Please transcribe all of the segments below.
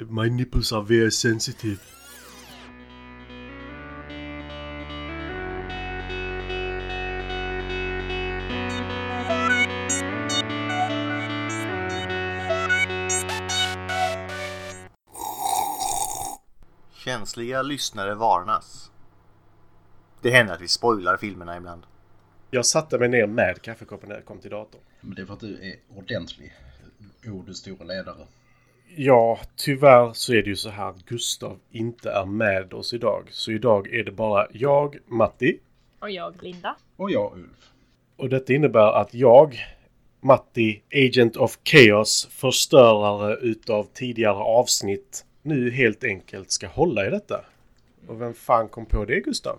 My nipples are very sensitive. Känsliga lyssnare varnas. Det händer att vi spoilar filmerna ibland. Jag satte mig ner med kaffekoppen när jag kom till datorn. Men det är för att du är ordentlig. O, du stora ledare. Ja, tyvärr så är det ju så här att Gustav inte är med oss idag. Så idag är det bara jag, Matti. Och jag, Linda. Och jag, Ulf. Och detta innebär att jag, Matti, Agent of Chaos, förstörare utav tidigare avsnitt, nu helt enkelt ska hålla i detta. Och vem fan kom på det, Gustav?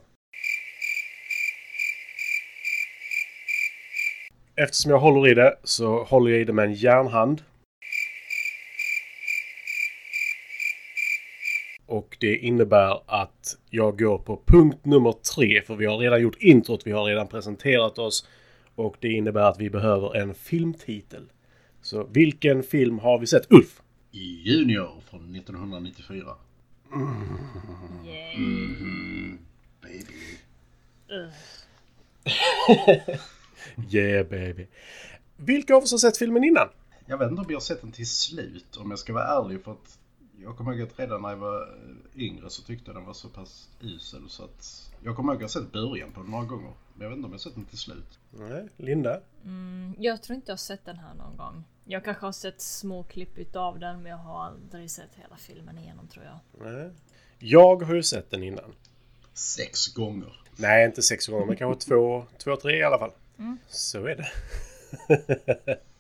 Eftersom jag håller i det så håller jag i det med en järnhand. Och det innebär att jag går på punkt nummer tre, för vi har redan gjort introt, vi har redan presenterat oss. Och det innebär att vi behöver en filmtitel. Så vilken film har vi sett? Ulf! Junior från 1994. Yay. Mm, baby. Ugh. Yeah baby. Vilka av oss har sett filmen innan? Jag vet inte om jag har sett den till slut om jag ska vara ärlig för att jag kommer ihåg att redan när jag var yngre så tyckte jag den var så pass usel så att jag kommer ihåg att jag sett början på den några gånger. Men jag vet inte om jag sett den till slut. Nej, Linda? Mm, jag tror inte jag har sett den här någon gång. Jag kanske har sett små klipp utav den men jag har aldrig sett hela filmen igenom tror jag. Nej. Jag har ju sett den innan. Sex gånger. Nej, inte sex gånger, men kanske två, två, tre i alla fall. Mm. Så är det.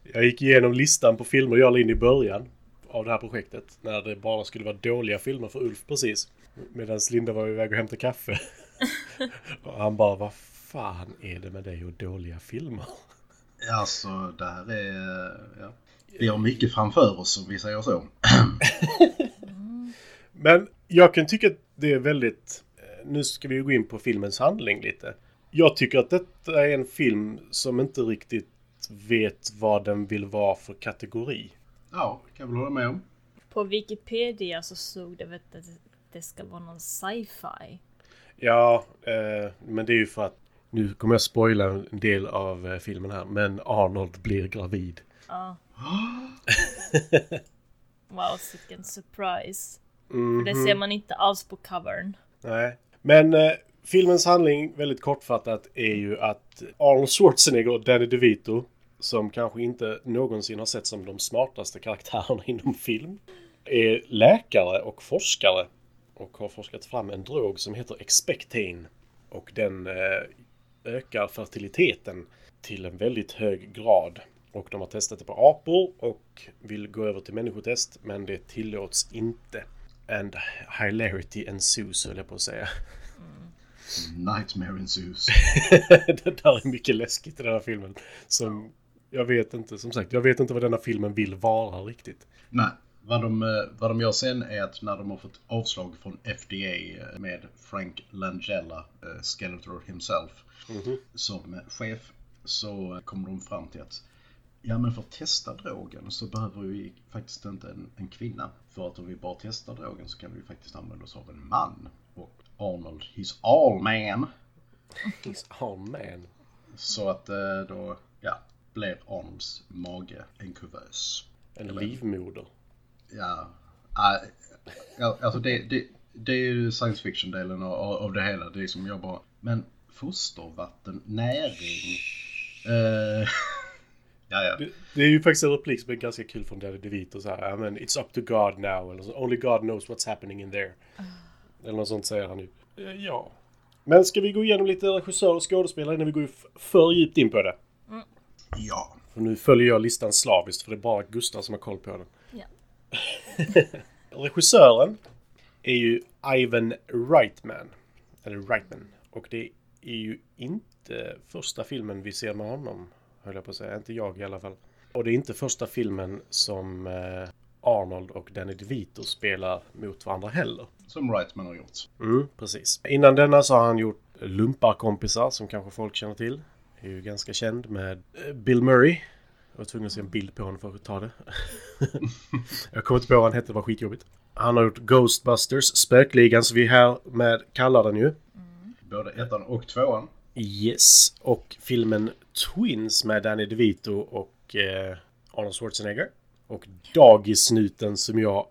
jag gick igenom listan på filmer jag la in i början av det här projektet. När det bara skulle vara dåliga filmer för Ulf precis. Medan Linda var iväg och hämtade kaffe. och han bara, vad fan är det med dig och dåliga filmer? Alltså det här är... Ja. Vi har mycket framför oss om vi säger så. Men jag kan tycka att det är väldigt... eh, Nu ska vi gå in på filmens handling lite. Jag tycker att detta är en film som inte riktigt vet vad den vill vara för kategori. Ja, kan jag väl hålla med om. På Wikipedia så stod det vet, att det ska vara någon sci-fi. Ja, eh, men det är ju för att nu kommer jag spoila en del av eh, filmen här, men Arnold blir gravid. Ja. Wow, vilken surprise. För Mhm. det ser man inte alls på covern. Nej. Men eh, filmens handling, väldigt kortfattat, är ju att Arnold Schwarzenegger och Danny DeVito, som kanske inte någonsin har sett som de smartaste karaktärerna inom film, är läkare och forskare och har forskat fram en drog som heter Expectane. Och den eh, ökar fertiliteten till en väldigt hög grad. Och de har testat det på apor och vill gå över till människotest, men det tillåts inte. And hilarity ensues, höll jag på att säga. Nightmare ensues. det där är mycket läskigt i den här filmen. Som, jag vet inte, som sagt, jag vet inte vad denna filmen vill vara riktigt. Nej, vad de, eh, vad de gör sen är att när de har fått avslag från FDA eh, med Frank Langella, eh, Skeletor himself, som eh, chef så kommer de fram till att ja men för att testa drogen så behöver vi faktiskt inte en, en kvinna. För att om vi bara testar drogen så kan vi faktiskt använda oss av en man. Och Arnold, he's all man. Oh man. Så att då, ja, blir Arnolds mage en kuvös. En livmoder. Ja, ja alltså det, det, det är ju science fiction-delen av, av det hela. Det är som jag bara, men fostervatten, näring. Eh, ja, ja. Det, det är ju faktiskt en replik som är ganska kul från Danny DeVito så här. I mean, it's up to God now. Eller så, Only God knows what's happening in there. Eller något sånt säger han ju. Eh, Ja. Men ska vi gå igenom lite regissör och skådespelare innan vi går för djupt in på det? Ja. För nu följer jag listan slaviskt för det är bara Gustav som har koll på den. Ja. Regissören är ju Ivan Reitman. Eller Reitman. Och det är ju inte första filmen vi ser med honom. Höll jag på att säga. Inte jag i alla fall. Och det är inte första filmen som eh, Arnold och Danny DeVito spelar mot varandra heller. Som Wrightman har gjort. Mm, precis. Innan denna så har han gjort Lumparkompisar som kanske folk känner till. Är ju ganska känd med eh, Bill Murray. Jag var tvungen att se en bild på honom för att ta det. jag kommer inte på vad han hette, det var skitjobbigt. Han har gjort Ghostbusters, Spökligan som vi här med kallar den ju. Både ettan och tvåan. Yes. Och filmen Twins med Danny DeVito och eh, Arnold Schwarzenegger. Och Dagissnuten som jag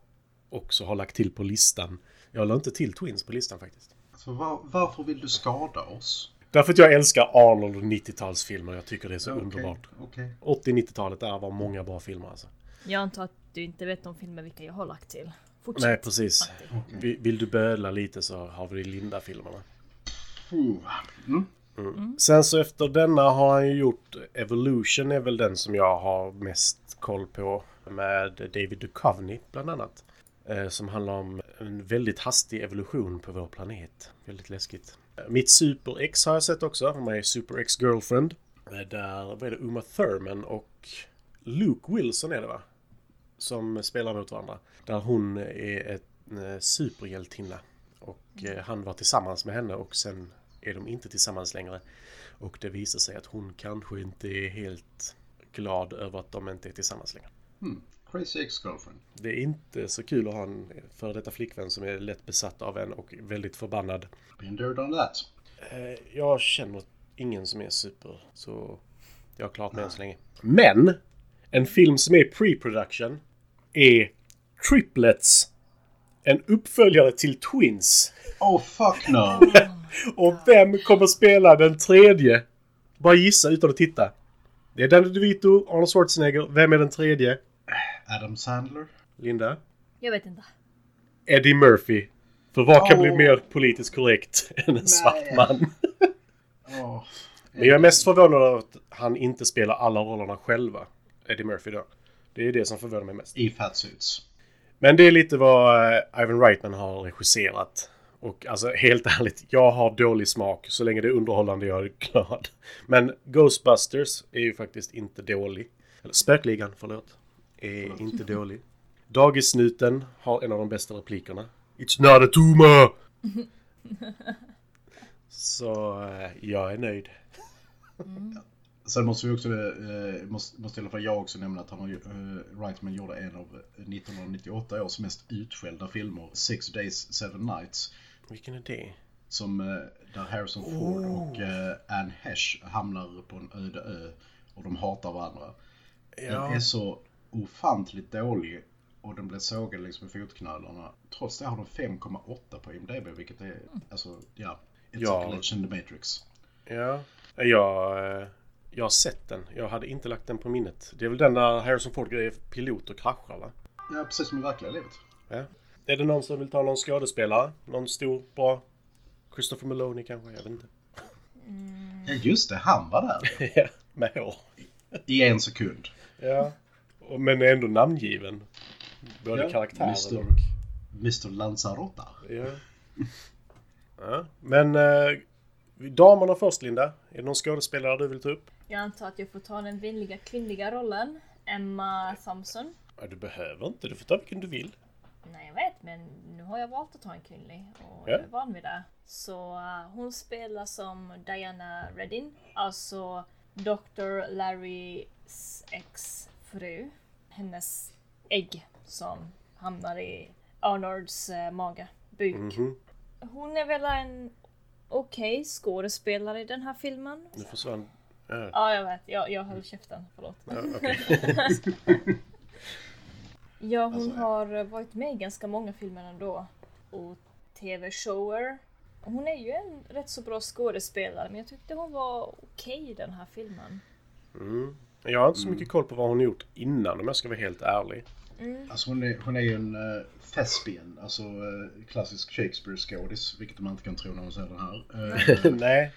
också har lagt till på listan. Jag la inte till Twins på listan faktiskt. Alltså, var, varför vill du skada oss? Därför att jag älskar Arnold och 90-talsfilmer. Jag tycker det är så Okej, underbart. okej. 80-90-talet där var många bra filmer alltså. Jag antar att du inte vet om filmer vilka jag har lagt till. Fortsätt. Nej, precis. Matti. Vi- Vill du böla lite så har vi Linda-filmerna. Uh. Mm. Sen så efter denna har han ju gjort Evolution är väl den som jag har mest koll på. Med David Duchovny bland annat. Eh, som handlar om en väldigt hastig evolution på vår planet. Väldigt läskigt. Mitt Super X har jag sett också. Han är Super X Girlfriend. Eh, där, vad är det, Uma Thurman och Luke Wilson är det va? Som spelar mot varandra. Där hon är en eh, superhjältinna. Och eh, han var tillsammans med henne och sen är de inte tillsammans längre. Och det visar sig att hon kanske inte är helt glad över att de inte är tillsammans längre. Mm. Crazy ex-girlfriend. Det är inte så kul att ha en före detta flickvän som är lätt besatt av en och väldigt förbannad. Been there, done that. Eh, Jag känner ingen som är super, så jag har klarat mig än så länge. Men! En film som är pre-production är Triplets. En uppföljare till Twins. Oh fuck no! Och vem kommer spela den tredje? Bara gissa utan att titta. Det är Danny DeVito, Arnold Schwarzenegger. Vem är den tredje? Adam Sandler? Linda? Jag vet inte. Eddie Murphy. För vad kan Åh. bli mer politiskt korrekt än en svart man? Oh. Men jag är mest förvånad över att han inte spelar alla rollerna själva. Eddie Murphy då. Det är det som förvånar mig mest. I fatsuits. Men det är lite vad eh, Ivan Reitman har regisserat. Och alltså helt ärligt, jag har dålig smak. Så länge det är underhållande jag är glad. Men Ghostbusters är ju faktiskt inte dålig. Eller Spökligan, förlåt. Är inte dålig. Dagissnuten har en av de bästa replikerna. It's not a tumor! Så eh, jag är nöjd. Sen måste vi också, eh, måste, måste i alla fall jag också nämna att han har, ju- eh, Reitman gjorde en av 1998 års mest utskällda filmer, Six Days, Seven Nights. Vilken är det? Som, där Harrison Ford och eh, Anne Hesh hamnar på en öde ö och de hatar varandra. Den Ja. är så ofantligt dålig och den blev sågad liksom i fotknölarna. Trots det har de 5,8 på IMDB vilket är, alltså, ja. It's Ja. a glitch the matrix. Ja, jag, eh, jag har sett den. Jag hade inte lagt den på minnet. Det är väl den där Harrison Ford är pilot och kraschar va? Ja, precis som i verkliga livet. Ja. Är det någon som vill ta någon skådespelare? Någon stor, bra? Christopher Maloney kanske? Jag vet inte. Ja, just det, han var där. Ja, med hår. I en sekund. Ja. Men ändå namngiven. Både Ja, karaktären Mr. och... Mr Lanzarotta. Ja. ja. Men eh, damerna först Linda. Är det någon skådespelare du vill ta upp? Jag antar att jag får ta den villiga kvinnliga rollen. Emma Thompson. Ja, du behöver inte. Du får ta vilken du vill. Nej, jag vet, men nu har jag valt att ta en kvinnlig och Ja. jag är van vid det. Så uh, hon spelar som Diana Reddin, alltså Dr. Larrys ex-fru. Hennes ägg som hamnar i Arnolds uh, mage, buk. Mhm. Hon är väl en okej skådespelare i den här filmen. Nu försvann... Ja, Ja, jag vet. Jag, jag höll käften. Förlåt. ja, okej. Ja, hon Alltså, har varit med i ganska många filmer ändå. Och tv-shower. Hon är ju en rätt så bra skådespelare, men jag tyckte hon var okej i den här filmen. Mm. Jag har inte så mycket koll på vad hon gjort innan om jag ska vara helt ärlig. Alltså hon är, hon är ju en uh, thespian, alltså uh, klassisk Shakespeare-skådis, vilket man inte kan tro när man ser det här. Eh, Nej.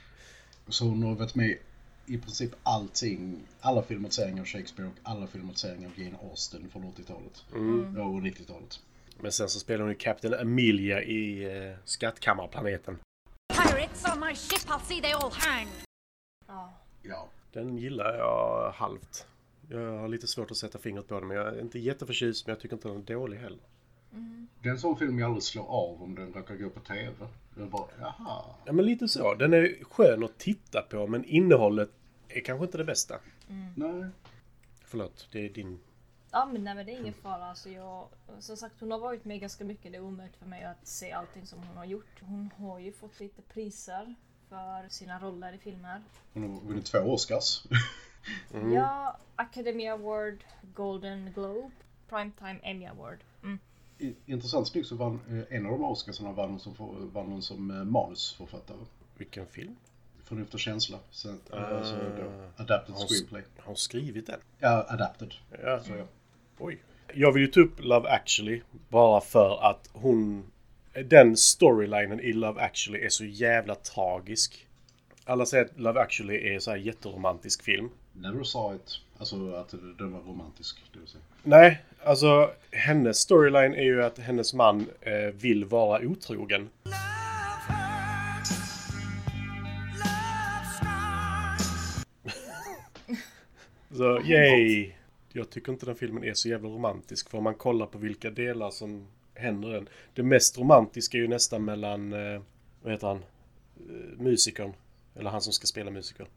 så hon har varit med i princip allting, alla filmatiseringar av Shakespeare och alla filmatiseringar av Jane Austen från 80-talet. Ja, och 90-talet. Men sen så spelar hon ju Captain Amelia i uh, Skattkammarplaneten. Pirates on my ship, I'll see they all hang. Ja. Ja. Den gillar jag halvt. Jag har lite svårt att sätta fingret på den men jag är inte jätteförtjust men jag tycker inte den är dålig heller. Det är en sån film jag aldrig slår av om den råkar gå på TV. Jag bara, jaha. Ja men lite så. Den är skön att titta på men innehållet är kanske inte det bästa. Nej. Förlåt, det är din Ja men nej men det är ingen fara. Alltså jag, som sagt hon har varit med ganska mycket. Det är omöjligt för mig att se allting som hon har gjort. Hon har ju fått lite priser för sina roller i filmer. Hon har vunnit två Oscars. Ja, Academy Award, Golden Globe, Primetime Emmy Award. Mm. Intressant nog så vann eh, en av de Oscarsarna vann hon som, vann hon som eh, manusförfattare. Vilken film? Förnuft och känsla. Så, Ah. alltså då, adapted Har screenplay. har hon skrivit den? Ja, adapted. Ja. Så ja. Oj. Jag vill ju ta upp Love actually bara för att hon... Den storylinen i Love actually är så jävla tragisk. Alla säger att Love actually är så här jätteromantisk film. Never saw it. Alltså att den var romantisk. Det vill säga. Nej, alltså hennes storyline är ju att hennes man eh, vill vara otrogen. Så yay! Jag tycker inte den filmen är så jävla romantisk för om man kollar på vilka delar som händer den. Det mest romantiska är ju nästan mellan, eh, vad heter han, eh, musikern. Eller han som ska spela musiker.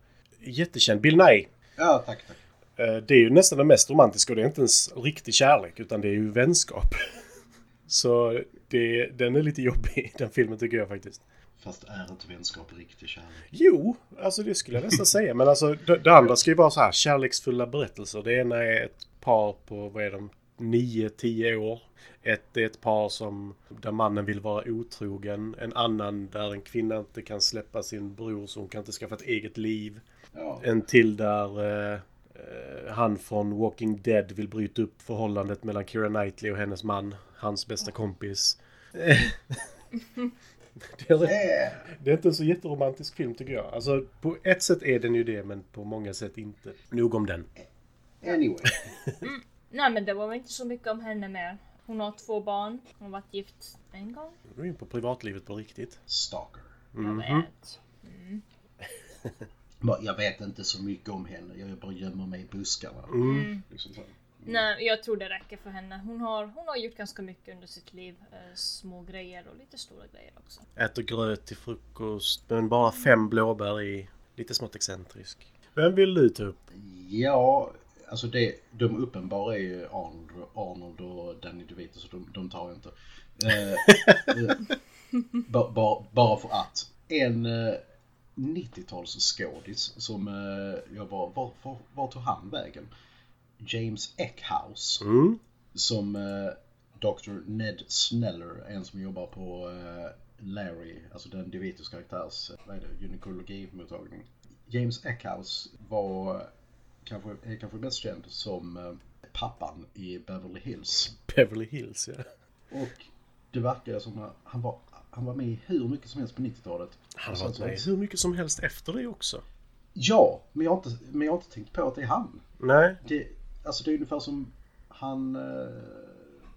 Jättekänd, Bill Nye. Ja, tack, tack. Eh, Det är ju nästan det mest romantiska och det är inte ens riktig kärlek utan det är ju vänskap. Så det, den är lite jobbig den filmen tycker jag faktiskt. Fast är inte vänskap riktig kärlek? Jo, alltså det skulle jag nästan säga. Men alltså det, det andra ska ju vara så här kärleksfulla berättelser. Det ena är ett par på, vad är de, 9-10 år. Ett är ett par som, där mannen vill vara otrogen. En annan där en kvinna inte kan släppa sin bror så hon kan inte skaffa ett eget liv. Ja. En till där eh, eh, han från Walking Dead vill bryta upp förhållandet mellan Keira Knightley och hennes man. Hans bästa kompis. det, är, det är inte en så jätteromantisk film tycker jag. Alltså på ett sätt är den ju det men på många sätt inte. Nog om den. Anyway. Nej men det var väl inte så mycket om henne mer. Hon har två barn. Hon har varit gift en gång. Nu är vi in på privatlivet på riktigt. Stalker. Jag vet. Bara, Jag vet inte så mycket om henne. Jag bara gömmer mig i buskarna. Liksom så. Nej, jag tror det räcker för henne. Hon har, hon har gjort ganska mycket under sitt liv. Eh, små grejer och lite stora grejer också. Äter gröt till frukost men bara fem blåbär i. Lite smått excentrisk. Vem vill du ta upp? Ja, alltså det, de uppenbara är ju Arnold, Arnold och Danny DeVito så de, de tar jag inte. Eh, eh, ba, ba, bara för att. En eh, 90-talsskådis som eh, jag bara, var, var, var tog han vägen? James Eckhouse. Mm. Som eh, Dr. Ned Sneller, en som jobbar på eh, Larry, alltså den DeVitos karaktärs, vad är det, gynekologimottagning. James Eckhouse var kanske, är kanske mest känd som eh, pappan i Beverly Hills. Beverly Hills ja. Och det verkar som att han var, han var med i hur mycket som helst på 90-talet. Han har varit med hur mycket som helst efter det också. Ja, men jag, har inte, men jag har inte tänkt på att det är han. Nej. Det, alltså det är ungefär som han eh,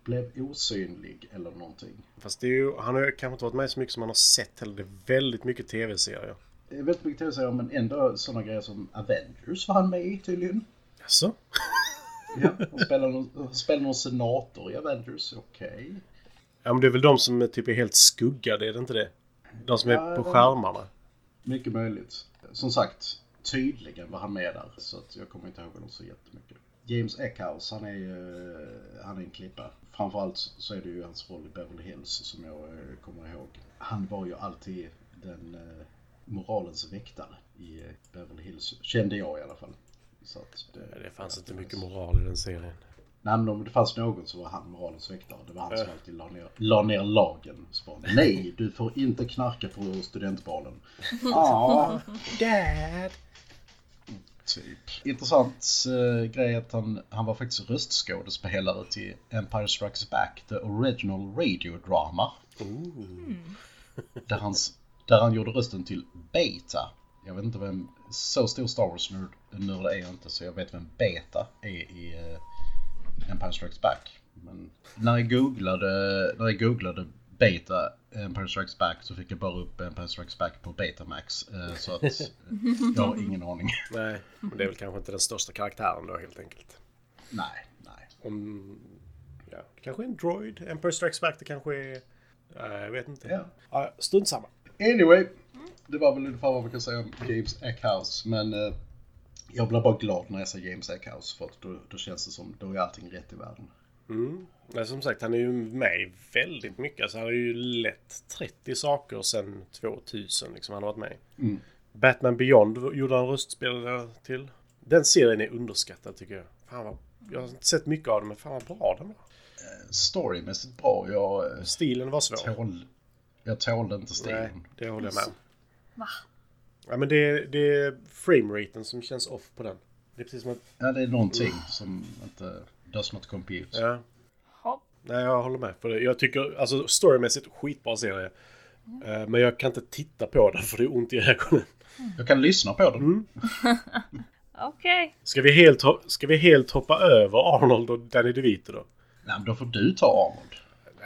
blev osynlig eller någonting. Fast det är ju, han har kanske inte varit med så mycket som man har sett heller. Det är väldigt mycket tv-serier. Är väldigt mycket tv-serier men ändå sådana grejer som Avengers var han med i tydligen. Jaså? Ja, han spelar någon, spelar någon senator i Avengers, okej. Ja men det är väl de som är typ är helt skuggade, är det inte det? De som är Ja, på skärmarna. Mycket möjligt. Som sagt, tydligen var han med där så att jag kommer inte ihåg honom så jättemycket. James Eckhouse, han är ju han är en klippa. Framförallt så är det ju hans roll i Beverly Hills som jag eh, kommer ihåg. Han var ju alltid den eh, moralens väktare i eh, Beverly Hills, kände jag i alla fall. Så att det, Det fanns inte mycket moral i den serien. Nej men om det fanns någon så var han moralens väktare. Det var han som alltid la ner, la ner lagen. Bara, Nej, du får inte knarka på studentbalen. Ja, Dad! typ. Intressant uh, grej att han, han var faktiskt röstskådespelare till Empire Strikes Back, the original radio drama. Där, hans, där han gjorde rösten till Beta. Jag vet inte vem, så stor Star Wars-nörd nörd är jag inte så jag vet vem Beta är i eh, Empire Strikes Back. Men när jag googlade, när jag googlade Beta Empire Strikes Back så fick jag bara upp Empire Strikes Back på Betamax. Eh, så att eh, jag har ingen aning. Nej, men det är väl kanske inte den största karaktären då helt enkelt. Nej, nej. Om... Ja, det kanske är en droid. Empire Strikes Back, det kanske är... Jag vet inte. Ja. Ja, strunt samma. Anyway, det var väl ungefär vad man kan säga om James Eckhouse. Men eh, Jag blir bara glad när jag ser James Eckhouse för att då, då känns det som då är allting rätt i världen. Men som sagt, han är ju med väldigt mycket. Alltså, han har ju lätt 30 saker sedan 2000 liksom han har varit med i. Batman Beyond gjorde han röstspelare till. Den serien är underskattad tycker jag. Fan vad, jag har inte sett mycket av den, men fan vad bra den var. Storymässigt bra. Jag, eh, Stilen var svår. tål, jag tålde inte Nej, stilen. det håller jag med om. Va? Ja, men det, är- det är frameraten som känns off på den. Det är precis som att... Ja, det är någonting som inte does not compute. Ja, Hopp. nej, jag håller med. För det. Jag tycker, alltså storymässigt, skitbra serie. Eh, Men jag kan inte titta på den för det är ont i ögonen. Jag kan lyssna på den. Okej. Ska vi helt, ho- ska vi helt hoppa över Arnold och Danny DeVito då? Nej, men då får du ta Arnold.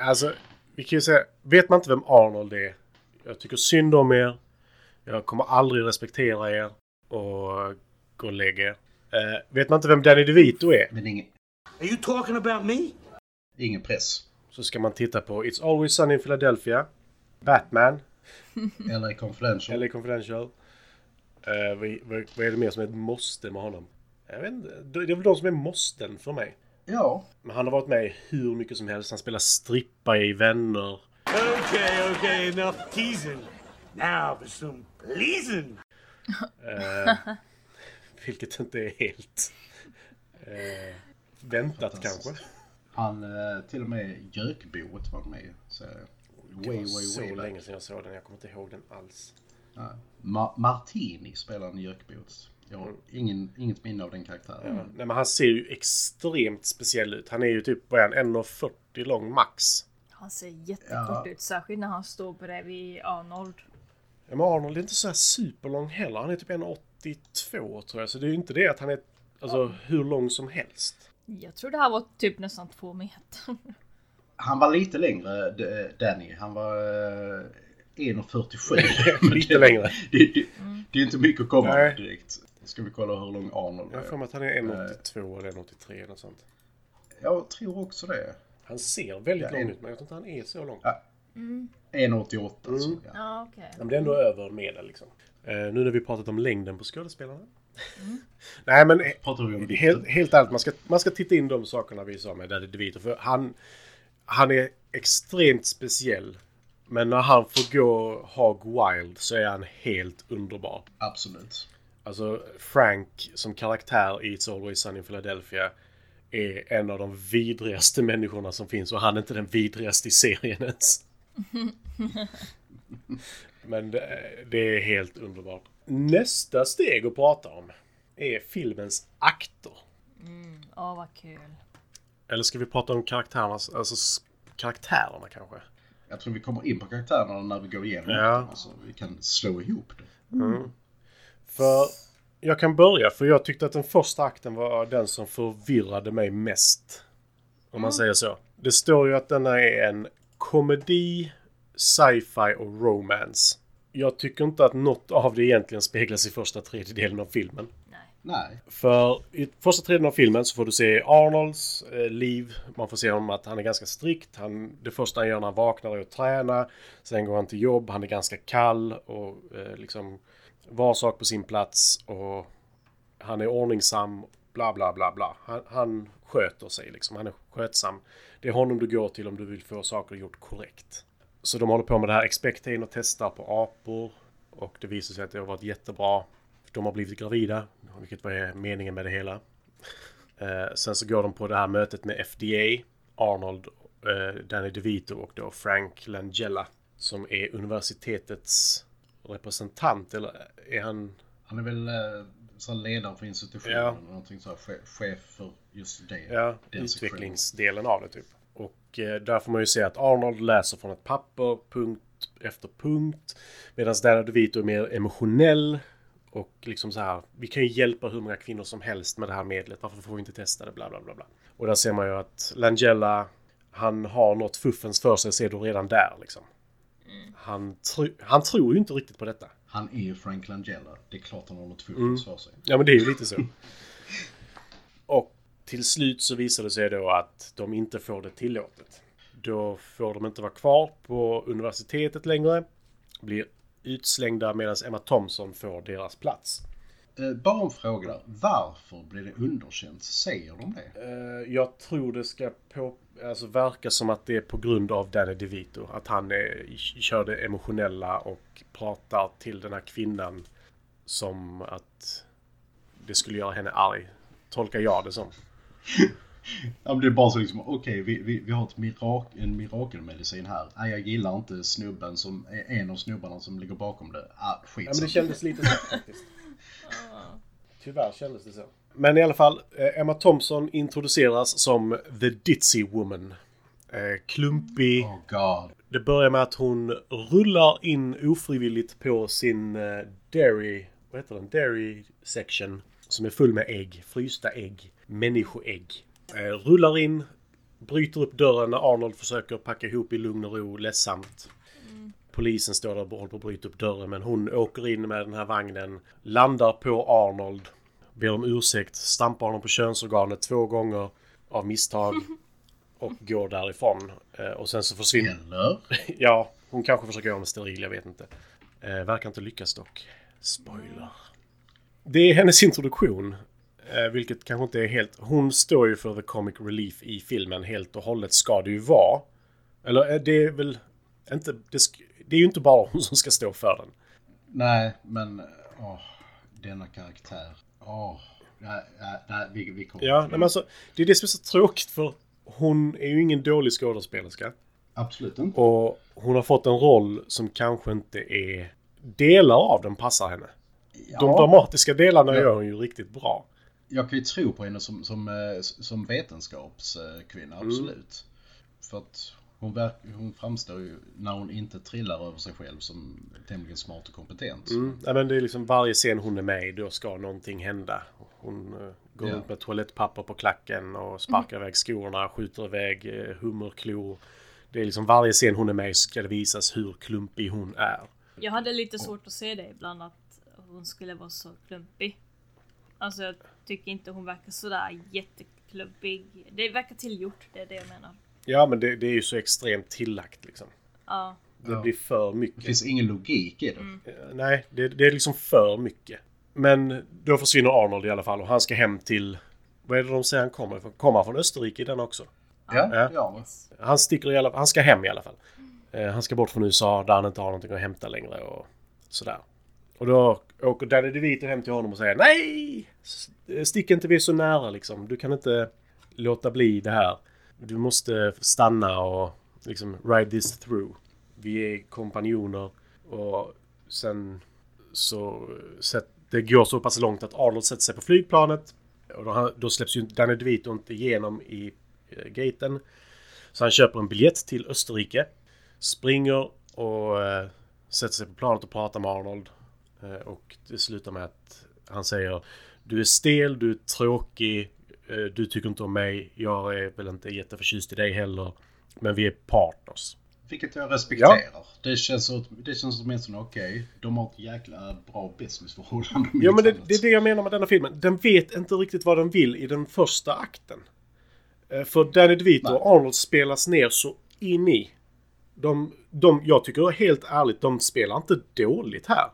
Alltså, vi kan ju säga, vet man inte vem Arnold är? Jag tycker synd om er. Jag kommer aldrig respektera er och gå och lägga er. Eh, vet man inte vem Danny DeVito är? Men ingen, Are you talking about me? ingen press. Så ska man titta på It's Always Sunny in Philadelphia. Batman. LA Confidential. LA Confidential. Eh, vad, vad, vad är det mer som är ett måste med honom? Jag vet inte. Det är väl de som är måsten för mig. Ja, Men han har varit med i hur mycket som helst. Han spelar strippa i Vänner. Okay, okay, enough teasing. Now for some pleasing. Vilket inte är helt eh, väntat kanske. han eh, till och med Gökboet var med. Så, Det way, var way, så way länge sedan jag såg den. Jag kommer inte ihåg den alls. Ja. Ma- Martini spelar en Gökboet. Jag har ingen, inget minne av den karaktären. Ja. Nej, men han ser ju extremt speciell ut. Han är ju typ, vad är han, 1,40 lång max. Han ser jättekort Ja. ut, särskilt när han står bredvid Arnold. Ja, men Arnold är inte så här superlång heller. Han är typ 1,82 tror jag. Så det är ju inte det att han är alltså, hur lång som helst. Jag tror det här var typ nästan två meter. Han var lite längre, Danny. Han var eh, 1,47. Lite längre. Det, det, det är inte mycket att komma Nej. direkt. Ska vi kolla hur lång Arnold Jag är? mig att han är 1,82 eller 1,83 eller något sånt. Jag tror också det. Han ser väldigt Ja, lång en- ut, men jag tror inte han är så lång. Ja. 1,88 alltså. Ja. Ja, okej. Ja, men det är ändå över medel liksom. Eh, nu när vi pratat om längden på skådespelarna. Nej men eh, Pratar vi om helt, helt ärligt, man ska, man ska titta in de sakerna vi sa med Daddy DeVito. För han, han är extremt speciell. Men när han får gå hog wild så är han helt underbar. Absolut. Alltså Frank som karaktär i It's Always Sunny in Philadelphia är en av de vidrigaste människorna som finns och han är inte den vidrigaste i serien ens. Men det, det är helt underbart. Nästa steg att prata om är filmens akter. Åh, vad kul. Eller ska vi prata om karaktärerna, alltså karaktärerna kanske? Jag tror vi kommer in på karaktärerna när vi går igenom Ja. dem. Alltså, vi kan slå ihop det. För jag kan börja, för jag tyckte att den första akten var den som förvirrade mig mest. Om man säger så. Det står ju att denna är en komedi, sci-fi och romance. Jag tycker inte att något av det egentligen speglas i första tredjedelen av filmen. Nej. Nej. För i första tredjedelen av filmen så får du se Arnolds eh, liv. Man får se honom att han är ganska strikt. Han, det första han gör när han vaknar är att träna. Sen går han till jobb. Han är ganska kall och eh, liksom var sak på sin plats. Och han är ordningsam. Bla bla bla bla. Han, han sköter sig liksom. Han är skötsam. Det är honom du går till om du vill få saker gjort korrekt. Så de håller på med det här Expectain och testar på apor. Och det visar sig att det har varit jättebra. De har blivit gravida, vilket var meningen med det hela. Eh, sen så går de på det här mötet med FDA, Arnold, eh, Danny DeVito och då Frank Langella som är universitetets representant, eller är han... Han är väl eh, så ledare för institutionen. Ja. eller Någonting så här, chef, för just det. Ja, utvecklingsdelen av det typ. Och eh, där får man ju se att Arnold läser från ett papper, punkt efter punkt. Medan Danny DeVito är mer emotionell. Och liksom så här, vi kan ju hjälpa hur många kvinnor som helst med det här medlet. Varför får vi inte testa det? Bla, bla, bla, bla. Och där ser man ju att Langella, han har något fuffens för sig, ser du redan där liksom. Han, tro, han tror ju inte riktigt på detta. Han är ju Frank Langella. Det är klart han har något Mm. för sig. Ja, men det är ju lite så. Och till slut så visar det sig då att de inte får det tillåtet. Då får de inte vara kvar på universitetet längre. Blir utslängda medan Emma Thompson får deras plats. Eh, bara en fråga där. Varför blir det underkänt? Säger de det? Eh, jag tror det ska på, alltså verka som att det är på grund av Danny DeVito. Att han är, kör det emotionella och pratar till den här kvinnan som att det skulle göra henne arg. Tolkar jag det som. Ja, men det är bara så liksom, okej, vi, vi, vi har ett mirak en mirakelmedicin här. Nej, jag gillar inte snubben som, en av snubbarna som ligger bakom det. Ah, skit Ja, men det kändes lite så faktiskt. Tyvärr kändes det så. Men i alla fall, eh, Emma Thompson introduceras som The Ditzy Woman. Eh, klumpig. Oh god. Det börjar med att hon rullar in ofrivilligt på sin eh, dairy, vad heter den? Dairy section. Som är full med ägg, frysta ägg, människoägg. Rullar in, bryter upp dörren när Arnold försöker packa ihop i lugn och ro, ledsamt. Polisen står där och håller på att bryta upp dörren men hon åker in med den här vagnen, landar på Arnold, ber om ursäkt, stampar honom på könsorganet två gånger av misstag och går därifrån. Eh, Och sen så försvinner... Eller? Ja, hon kanske försöker göra honom steril, jag vet inte. Eh, verkar inte lyckas dock. Spoiler. Det är hennes introduktion. Eh, vilket kanske inte är helt... Hon står ju för the comic relief i filmen helt och hållet ska det ju vara. Eller det är väl inte... Det, det är ju inte bara hon som ska stå för den. Nej, men åh, denna karaktär. Åh, nej, nej, vi, vi kommer Ja, men alltså, det är det som är så tråkigt för hon är ju ingen dålig skådespelerska. Absolut inte. Och hon har fått en roll som kanske inte är... Delar av den passar henne. De Ja. dramatiska delarna gör hon ju riktigt bra. Jag kan ju tro på henne som, som, eh, som vetenskapskvinna, Mm. absolut. För att hon, verk, hon framstår ju, när hon inte trillar över sig själv, som tämligen smart och kompetent. Mm. Ja, men det är liksom varje scen hon är med i, då ska någonting hända. Hon eh, går Ja. runt med toalettpapper på klacken och sparkar iväg skorna, skjuter iväg eh, hummerklor. Det är liksom varje scen hon är med i så ska det visas hur klumpig hon är. Jag hade lite svårt att se det ibland att hon skulle vara så klumpig. Alltså jag tycker inte hon verkar sådär jätteklumpig. Det verkar tillgjort, det är det jag menar. Ja, men det, det är ju så extremt tillagt liksom. Ja. Det blir för Det mycket. finns ingen logik i det. Mm. Eh, Nej, det, det är liksom för mycket. Men då försvinner Arnold i alla fall och han ska hem till... Vad är det de säger han kommer ifrån? Kommer han från Österrike i den också? Ja, Ja. ja. Yes. Han sticker i alla Han ska hem i alla fall. Eh, han ska bort från USA där han inte har någonting att hämta längre och sådär. Och då åker Danny DeVito hem till honom och säger Nej! S- Stick inte vi är så nära liksom. Du kan inte låta bli det här. Du måste stanna och liksom ride this through. Vi är kompanjoner och sen så sätt, det går så pass långt att Arnold sätter sig på flygplanet. Och då, då släpps ju Danny DeVito inte igenom i eh, gaten. Så han köper en biljett till Österrike. Springer och eh, sätter sig på planet och pratar med Arnold. Eh, och det slutar med att han säger Du är stel, du är tråkig, du tycker inte om mig, jag är väl inte jätteförtjust i dig heller. Men vi är partners. Vilket jag respekterar. Det känns, det känns åtminstone okej. De har ett jäkla bra businessförhållande. Ja men det, det är det jag menar med denna filmen. Den vet inte riktigt vad den vill i den första akten. Eh, För Danny DeVito Nej. och Arnold spelas ner så in i. De, de, jag tycker helt ärligt, de spelar inte dåligt här.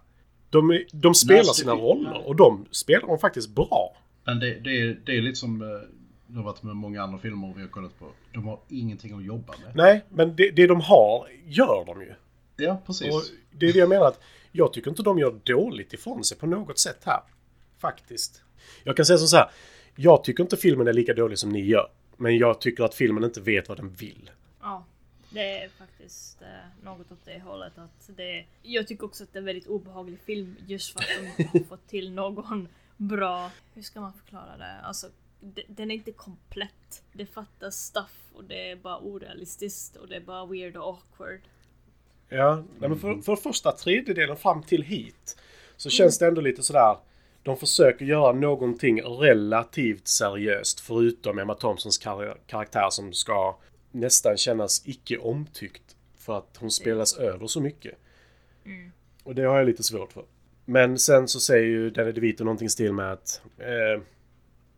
De, de spelar sina roller och de spelar dem faktiskt bra. Men det, det, är, det är lite som eh, det har varit med många andra filmer vi har kollat på. De har ingenting att jobba med. Nej, men det, det de har gör de ju. Ja, precis. Och det är det jag menar att jag tycker inte de gör dåligt ifrån sig på något sätt här. Faktiskt. Jag kan säga som så här. Jag tycker inte filmen är lika dålig som ni gör. Men jag tycker att filmen inte vet vad den vill. Ja, det är faktiskt eh, något åt det hållet. Att det, jag tycker också att det är en väldigt obehaglig film just för att de inte har fått till någon bra... Hur ska man förklara det? Alltså, de- den är inte komplett. Det fattas stuff och det är bara orealistiskt och det är bara weird och awkward. Ja, men för, för första tredjedelen fram till hit så känns det ändå lite sådär. De försöker göra någonting relativt seriöst förutom Emma Thompsons kar- karaktär som ska nästan kännas icke omtyckt för att hon spelas över så mycket. Och det har jag lite svårt för. Men sen så säger ju Danny DeVito någonting stil med att eh,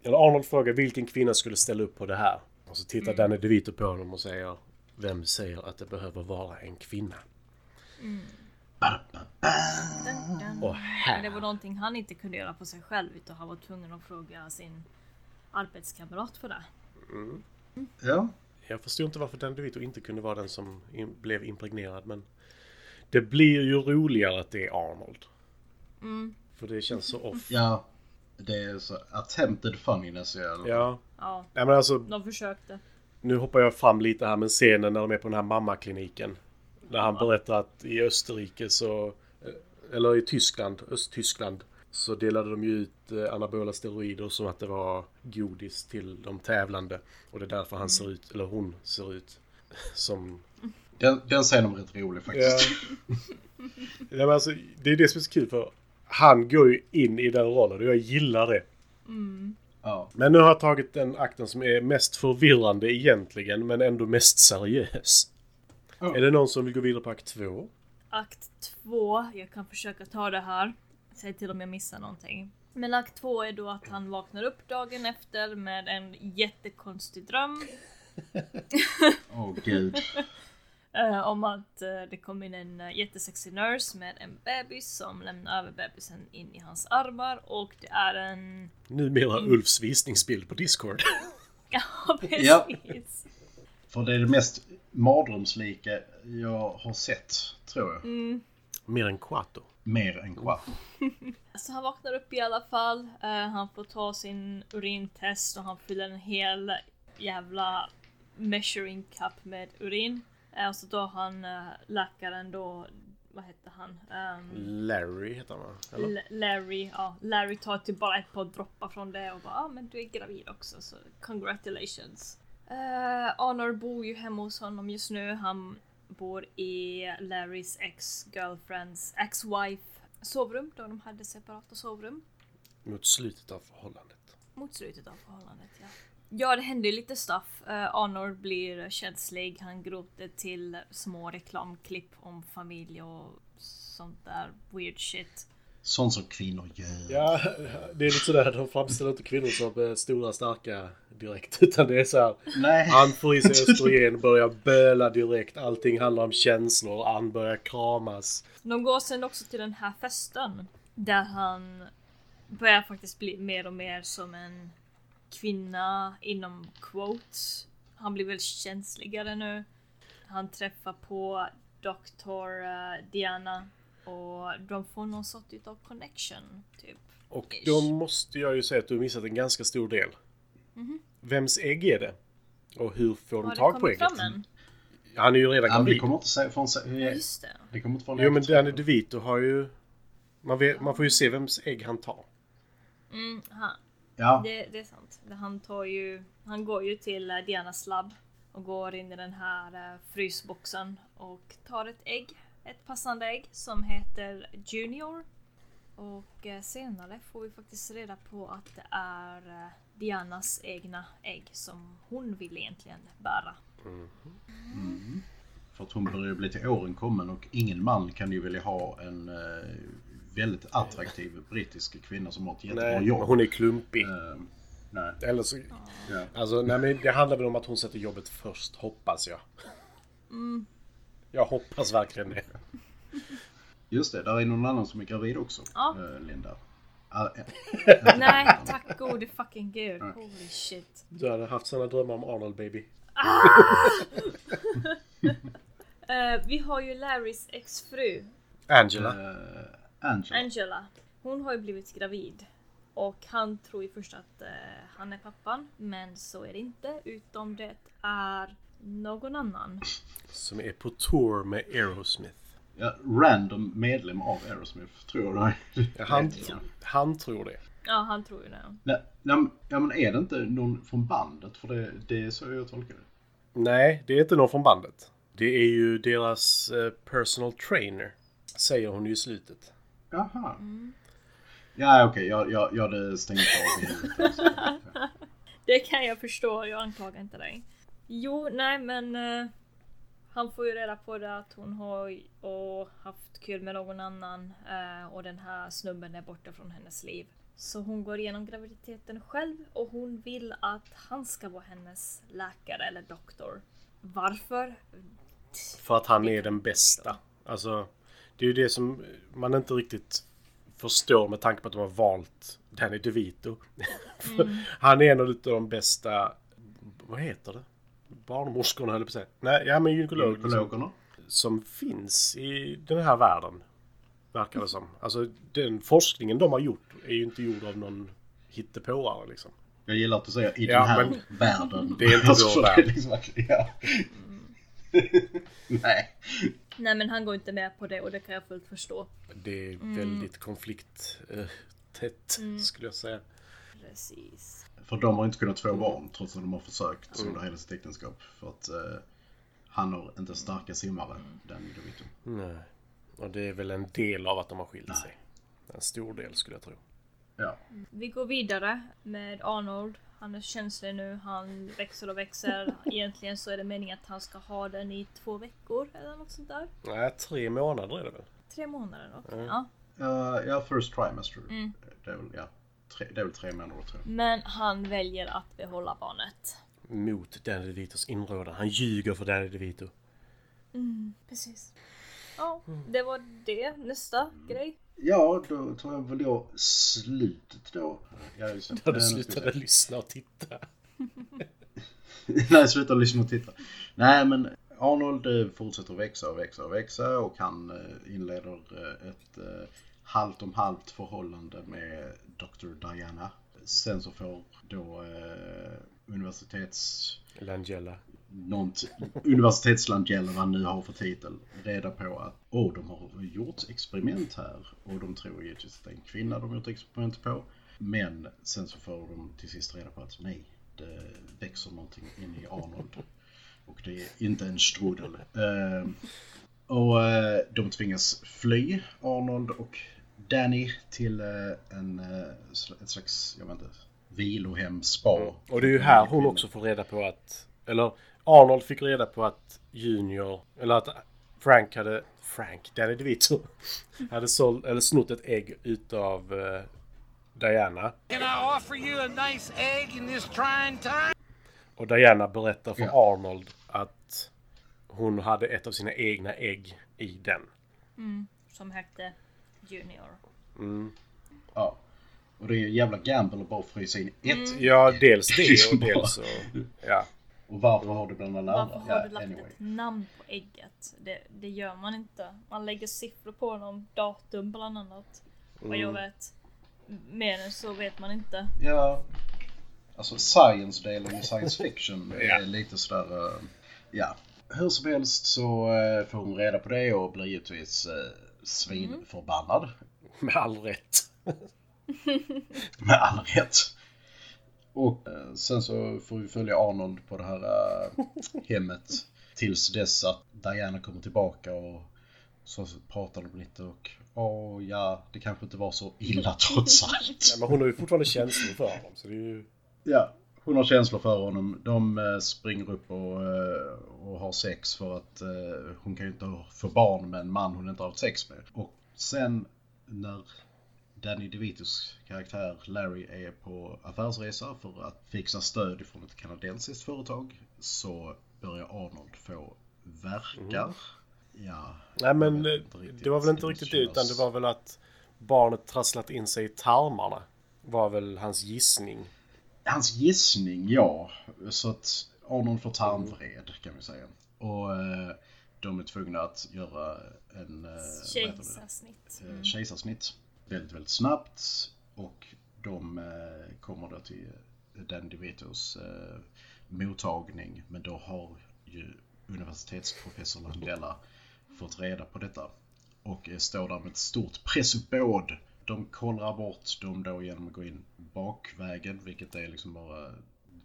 eller Arnold frågar vilken kvinna skulle ställa upp på det här. Och så tittar Danny DeVito på honom och säger Vem säger att det behöver vara en kvinna? Dun, dun. Och Men det var här. någonting han inte kunde göra på sig själv utan han var tvungen att fråga sin arbetskamrat för det. Ja, Jag förstår inte varför Dan DeVito inte kunde vara den som in, blev impregnerad men det blir ju roligare att det är Arnold. För det känns så off. ja. Det är så attempted funniness i alla fall. Ja. Ja, Nej men alltså, de försökte. nu hoppar jag fram lite här med scenen när de är på den här mammakliniken. När han berättar att i Österrike så, eller i Tyskland, Östtyskland, så delade de ju ut eh, anabola steroider som att det var godis till de tävlande. Och det är därför han ser ut, eller hon ser ut som Den, den scenen var rätt rolig faktiskt. Ja. Ja, men alltså, det är det som är så kul för han går ju in i den rollen och jag gillar det. Ja. Men nu har jag tagit den akten som är mest förvirrande egentligen men ändå mest seriös. Ja. Är det någon som vill gå vidare på akt två? Akt två, jag kan försöka ta det här. Säg till om jag missar någonting. Men akt två är då att han vaknar upp dagen efter med en jättekonstig dröm. Åh gud. eh, om att eh, det kom in en uh, jättesexig nurse med en bebis som lämnar över bebisen in i hans armar och det är en... Numera Ulfs visningsbild på Discord. Ja precis! Ja. För det är det mest mardrömslika jag har sett, tror jag. Mer än Quato. Mer än Quattro. Så han vaknar upp i alla fall. Eh, han får ta sin urintest och han fyller en hel jävla measuring cup med urin. Eh, och så tar han uh, läkaren då, vad hette han? Ehm, Larry heter han va? Larry, ja. Larry tar typ bara ett par droppar från det och bara ah, men du är gravid också så congratulations. Uh, Honor bor ju hemma hos honom just nu. Han bor i Larrys ex-girlfriends, ex-wife sovrum då de hade separata sovrum. Mot slutet av förhållandet. Mot slutet av förhållandet ja. Ja det händer ju lite stuff. Uh, Honor blir känslig. Han gråter till små reklamklipp om familj och sånt där weird shit. Sånt som kvinnor gör. Ja, det är lite sådär. De framställer inte kvinnor som eh, stora starka direkt. Utan det är så här. Nej. Han får i sig östrogen, börjar böla direkt. Allting handlar om känslor. Han börjar kramas. De går sen också till den här festen. Där han börjar faktiskt bli mer och mer som en kvinna inom quotes. Han blir väl känsligare nu. Han träffar på Dr. eh, Diana och de får någon sorts utav connection. Typ. Och Ish. då måste jag ju säga att du har missat en ganska stor del. Vems ägg är det? Och hur får de Har tag på ägget? fram än? Han är ju redan Ja, men det gravid. kommer inte säga från... Ja, just det. Det kommer inte från Jo men Danny DeVito har ju... Man, vet, man får ju se vems ägg han tar. Mm, han, Ja, Det, det är sant. Han tar ju, han går ju till eh, Dianas labb och går in i den här eh, frysboxen och tar ett ägg. Ett passande ägg som heter Junior. Och eh, senare får vi faktiskt reda på att det är Dianas egna ägg som hon vill egentligen bära. för att hon börjar bli till åren kommen och ingen man kan ju vilja ha en väldigt attraktiv brittisk kvinna som har ett jättebra Nej, jobb. hon är klumpig. Eh, nej. Eller så... Ja. Alltså, nej men det handlar väl om att hon sätter jobbet först, hoppas jag. Jag hoppas verkligen det. Just det, där är någon annan som är gravid också. Ja. eh, Linda. Ah, eh, Nej, tack gode fucking gud. Holy shit. Du hade haft sådana drömmar om Arnold baby. Eh, vi har ju Larrys exfru Angela. Angela. Angela, hon har ju blivit gravid. Och han tror ju först att eh, han är pappan, men så är det inte. Utom det är någon annan. Som är på tour med Aerosmith. Ja, random medlem av Aerosmith, tror jag Ja, han, han tror det. Ja, han tror ju det. Nej, nej, men- ja, men är det inte någon från bandet? För det, det är så jag tolkar det. Nej, det är inte någon från bandet. Det är ju deras eh, personal trainer. Säger hon ju i slutet. Jaha. Ja, okej. Jag, jag, jag hade stängt av huvudet. Det kan jag förstå, jag anklagar inte dig. Jo, nej men eh, han får ju reda på det att hon har och haft kul med någon annan eh, och den här snubben är borta från hennes liv. Så hon går igenom graviditeten själv och hon vill att han ska vara hennes läkare eller doktor. Varför? För att han är den bästa. Alltså, Det är ju det som man inte riktigt förstår med tanke på att de har valt Danny DeVito. För Han är en av de bästa, vad heter det? Barnmorskorna höll jag på att säga. Nej, ja men gynekolog. Liksom, Gynekologerna. som finns i den här världen. Verkar det som. Alltså den forskningen de har gjort är ju inte gjord av någon hittepåare liksom. Jag gillar att du säger i Ja, den här men- världen. Det är inte Alltså, vår är värld. liksom ja. Nej. Nej men han går inte med på det och det kan jag fullt förstå. Det är väldigt konflikttätt skulle jag säga. Precis. För de har inte kunnat få barn trots att de har försökt under hela sitt äktenskap. För att eh, han har inte starka simmare, Danny DeVito. Nej. Och det är väl en del av att de har skilt sig. En stor del skulle jag tro. Ja. Vi går vidare med Arnold. Han är känslig nu, han växer och växer. Egentligen så är det meningen att han ska ha den i två veckor eller något sånt där. Nej, tre månader är det väl? Tre månader då. Ja. Uh, ja, first trimester. Det, är väl, ja, tre, det är väl tre månader tror jag. Men han väljer att behålla barnet. Mot Danny DeVitos inrådan. Han ljuger för Danny DeVito. Precis. Ja, det var det. Nästa grej. Ja, då tar jag väl då slutet då. Ja, just det. När du slutade lyssna och titta. Nej, sluta lyssna och titta. Nej, men Arnold eh, fortsätter växa och växa och växa och han eh, inleder eh, ett halvt om halvt förhållande med Dr. Diana. Sen så får då eh, universitets... Langella. Något universitetslangella vad han nu har för titel reda på att åh, de har gjort experiment här och de tror givetvis att det är en kvinna de har gjort experiment på. Men sen så får de till sist reda på att nej, det växer någonting in i Arnold. Och det är inte en strudel. Eh, och eh, de tvingas fly, Arnold och Danny, till eh, en, ett slags, jag vet inte, vilohem, spa. Och det är ju här hon också får reda på att... Eller Arnold fick reda på att Junior... Eller att Frank hade... Frank? Danny DeVito. Hade sålt, eller snott ett ägg utav eh, Diana. Can I offer you a nice egg in this trying time? Och Diana berättar för. Arnold att hon hade ett av sina egna ägg i den. Som hette Junior. Ja. Och det är ju jävla gamble att bara frysa in ett. Ja, dels det och dels så... Ja. Och varför har du bland alla Varför har Ja, du lagt anyway. ett namn på ägget? Det, det gör man inte. Man lägger siffror på dem, datum bland annat. Vad jag vet. Mer än så vet man inte. Ja. Alltså science-delen i science fiction Ja. är lite sådär... eh, ja. Hur som helst så eh, får hon reda på det och blir givetvis uh, svinförbannad. Med all rätt. Med all rätt. Och eh, sen så får vi följa Arnold på det här eh, hemmet tills dess att Diana kommer tillbaka och så pratar de lite och åh ja, det kanske inte var så illa trots allt. Ja, men hon har ju fortfarande känslor för honom. Så det är ju... Ja, hon har känslor för honom. De eh, springer upp och, och har sex för att hon kan ju inte få barn med en man hon inte har haft sex med. Och sen när Danny DeVitos karaktär Larry är på affärsresa för att fixa stöd från ett kanadensiskt företag så börjar Arnold få verkar. Ja, Nej men jag det, var väl inte riktigt det utan det var väl att barnet trasslat in sig i tarmarna. Var väl hans gissning. Hans gissning, ja. Så att Arnold får tarmvred kan vi säga. Och eh, de är tvungna att göra en eh? Kejsarsnitt. Eh, kejsarsnitt väldigt, väldigt snabbt. Och de eh, kommer då till Dan DeVitos eh, mottagning. Men då har ju universitetsprofessor Landella fått reda på detta. Och eh, står där med ett stort pressuppbåd. De kollrar bort dem då genom att gå in bakvägen, vilket är liksom bara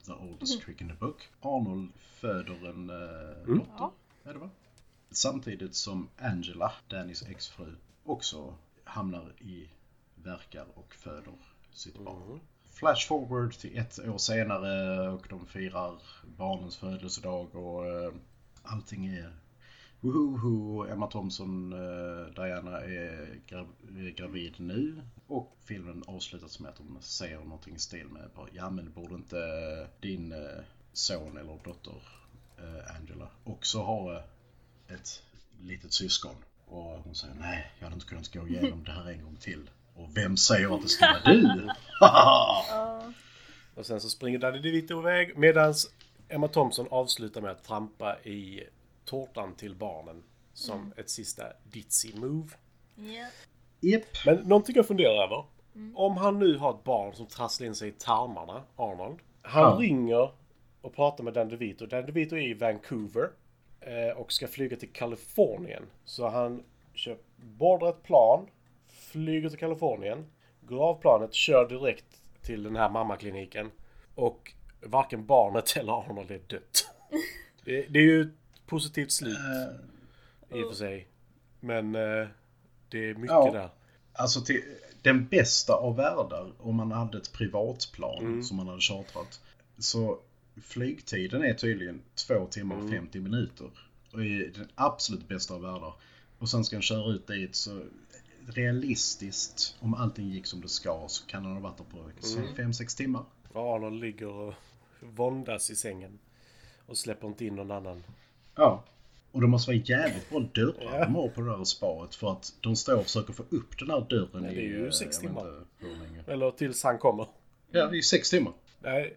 the oldest trick in the book. Arnold föder en eh, dotter, är det va? Samtidigt som Angela, Dannys exfru, också hamnar i verkar och föder sitt barn. Flash forward till ett år senare och de firar barnens födelsedag och eh, allting är woho Emma Thompson, eh, Diana är, gra- är gravid nu och filmen avslutas med att de säger någonting i stil med ja men borde inte din eh, son eller dotter Angela också ha ett litet syskon. Och hon säger nej, jag hade inte kunnat gå igenom det här en gång till. Och vem säger att det ska vara du? Och sen så springer Danny DeVito iväg medan Emma Thompson avslutar med att trampa i tårtan till barnen som ett sista ditzy move. Ja. Japp. Men någonting jag funderar över. Om han nu har ett barn som trasslar in sig i tarmarna, Arnold. Han Ja. ringer och pratar med Dan DeVito. Dan DeVito är i Vancouver och ska flyga till Kalifornien. Så han kör, bordar ett plan, flyger till Kalifornien, går av planet, kör direkt till den här mammakliniken. Och varken barnet eller Arnold är dött. Det, det är ju ett positivt slut i och för sig. Men eh, det är mycket Ja. där. Alltså till den bästa av världar om man hade ett privatplan Mm. som man hade chartrat. Så flygtiden är tydligen 2 timmar Mm. och 50 minuter. Och i den absolut bästa av världar. Och sen ska han köra ut dit så realistiskt om allting gick som det ska så kan han ha varit där på Mm. 5-6 timmar. Och Arnold ligger och våndas i sängen. Och släpper inte in någon annan. Ja. Och det måste vara jävligt bra dörrar Ja. de har på det där sparet för att de står och försöker få upp den här dörren Nej, det är ju eh, sex jag vet timmar. inte. Eller tills han kommer. Ja, det är sex timmar. Nej,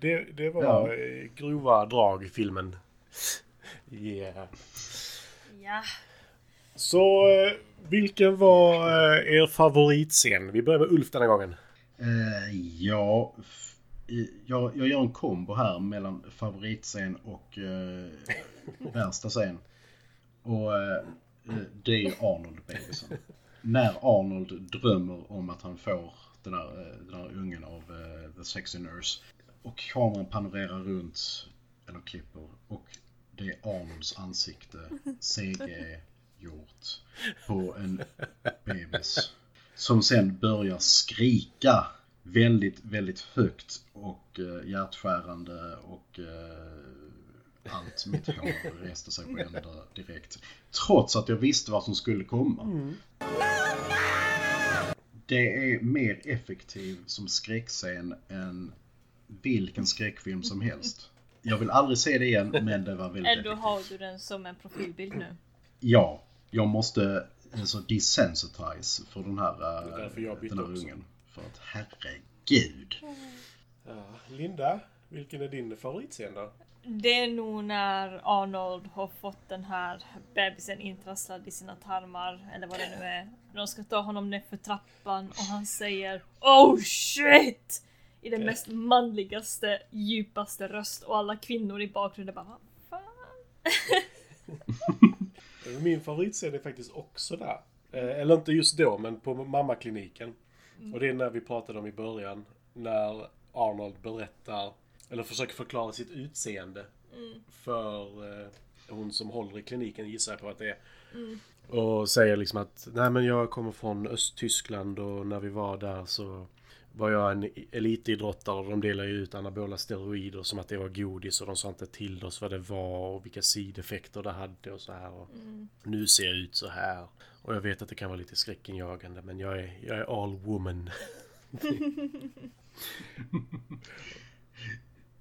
det, det var Ja. grova drag i filmen. Yeah. Ja. Så eh, vilken var eh, er favoritscen? Vi börjar med Ulf denna gången. Eh, ja, jag, jag gör en kombo här mellan favoritscen och eh, värsta scen. Och eh, det är Arnold-bebisen. När Arnold drömmer om att han får den här, den här ungen av eh, The Sexy Nurse. Och kameran panorerar runt, eller klipper, och det är Arnolds ansikte CG-gjort på en bebis. Som sen börjar skrika väldigt, väldigt högt och eh, hjärtskärande och eh, allt mitt hår reste sig på ända direkt. Trots att jag visste vad som skulle komma. Det är mer effektiv som skräckscen än vilken skräckfilm som helst. Jag vill aldrig se det igen, men det var väldigt Ändå har du den som en profilbild nu. Ja, jag måste alltså desensitize för den här, bytte den här också. ungen. För att herregud. Ja, Linda, vilken är din favoritscen då? Det är nog när Arnold har fått den här bebisen intrasslad i sina tarmar, eller vad det nu är. De ska ta honom ner för trappan och han säger Oh shit! I den mest manligaste, djupaste röst och alla kvinnor i bakgrunden bara Vad fan? Min favoritscen är faktiskt också där. Eh, Eller inte just då, men på mammakliniken. Och det är när vi pratade om i början. När Arnold berättar, eller försöker förklara sitt utseende. För eh, hon som håller i kliniken gissar jag på att det är. Och säger liksom att nej men jag kommer från Östtyskland och när vi var där så var jag en elitidrottare och de delade ju ut anabola steroider som att det var godis och de sa inte till oss vad det var och vilka sideffekter det hade och så här. Och Nu ser jag ut så här. Och jag vet att det kan vara lite skräckinjagande men jag är, jag är all woman.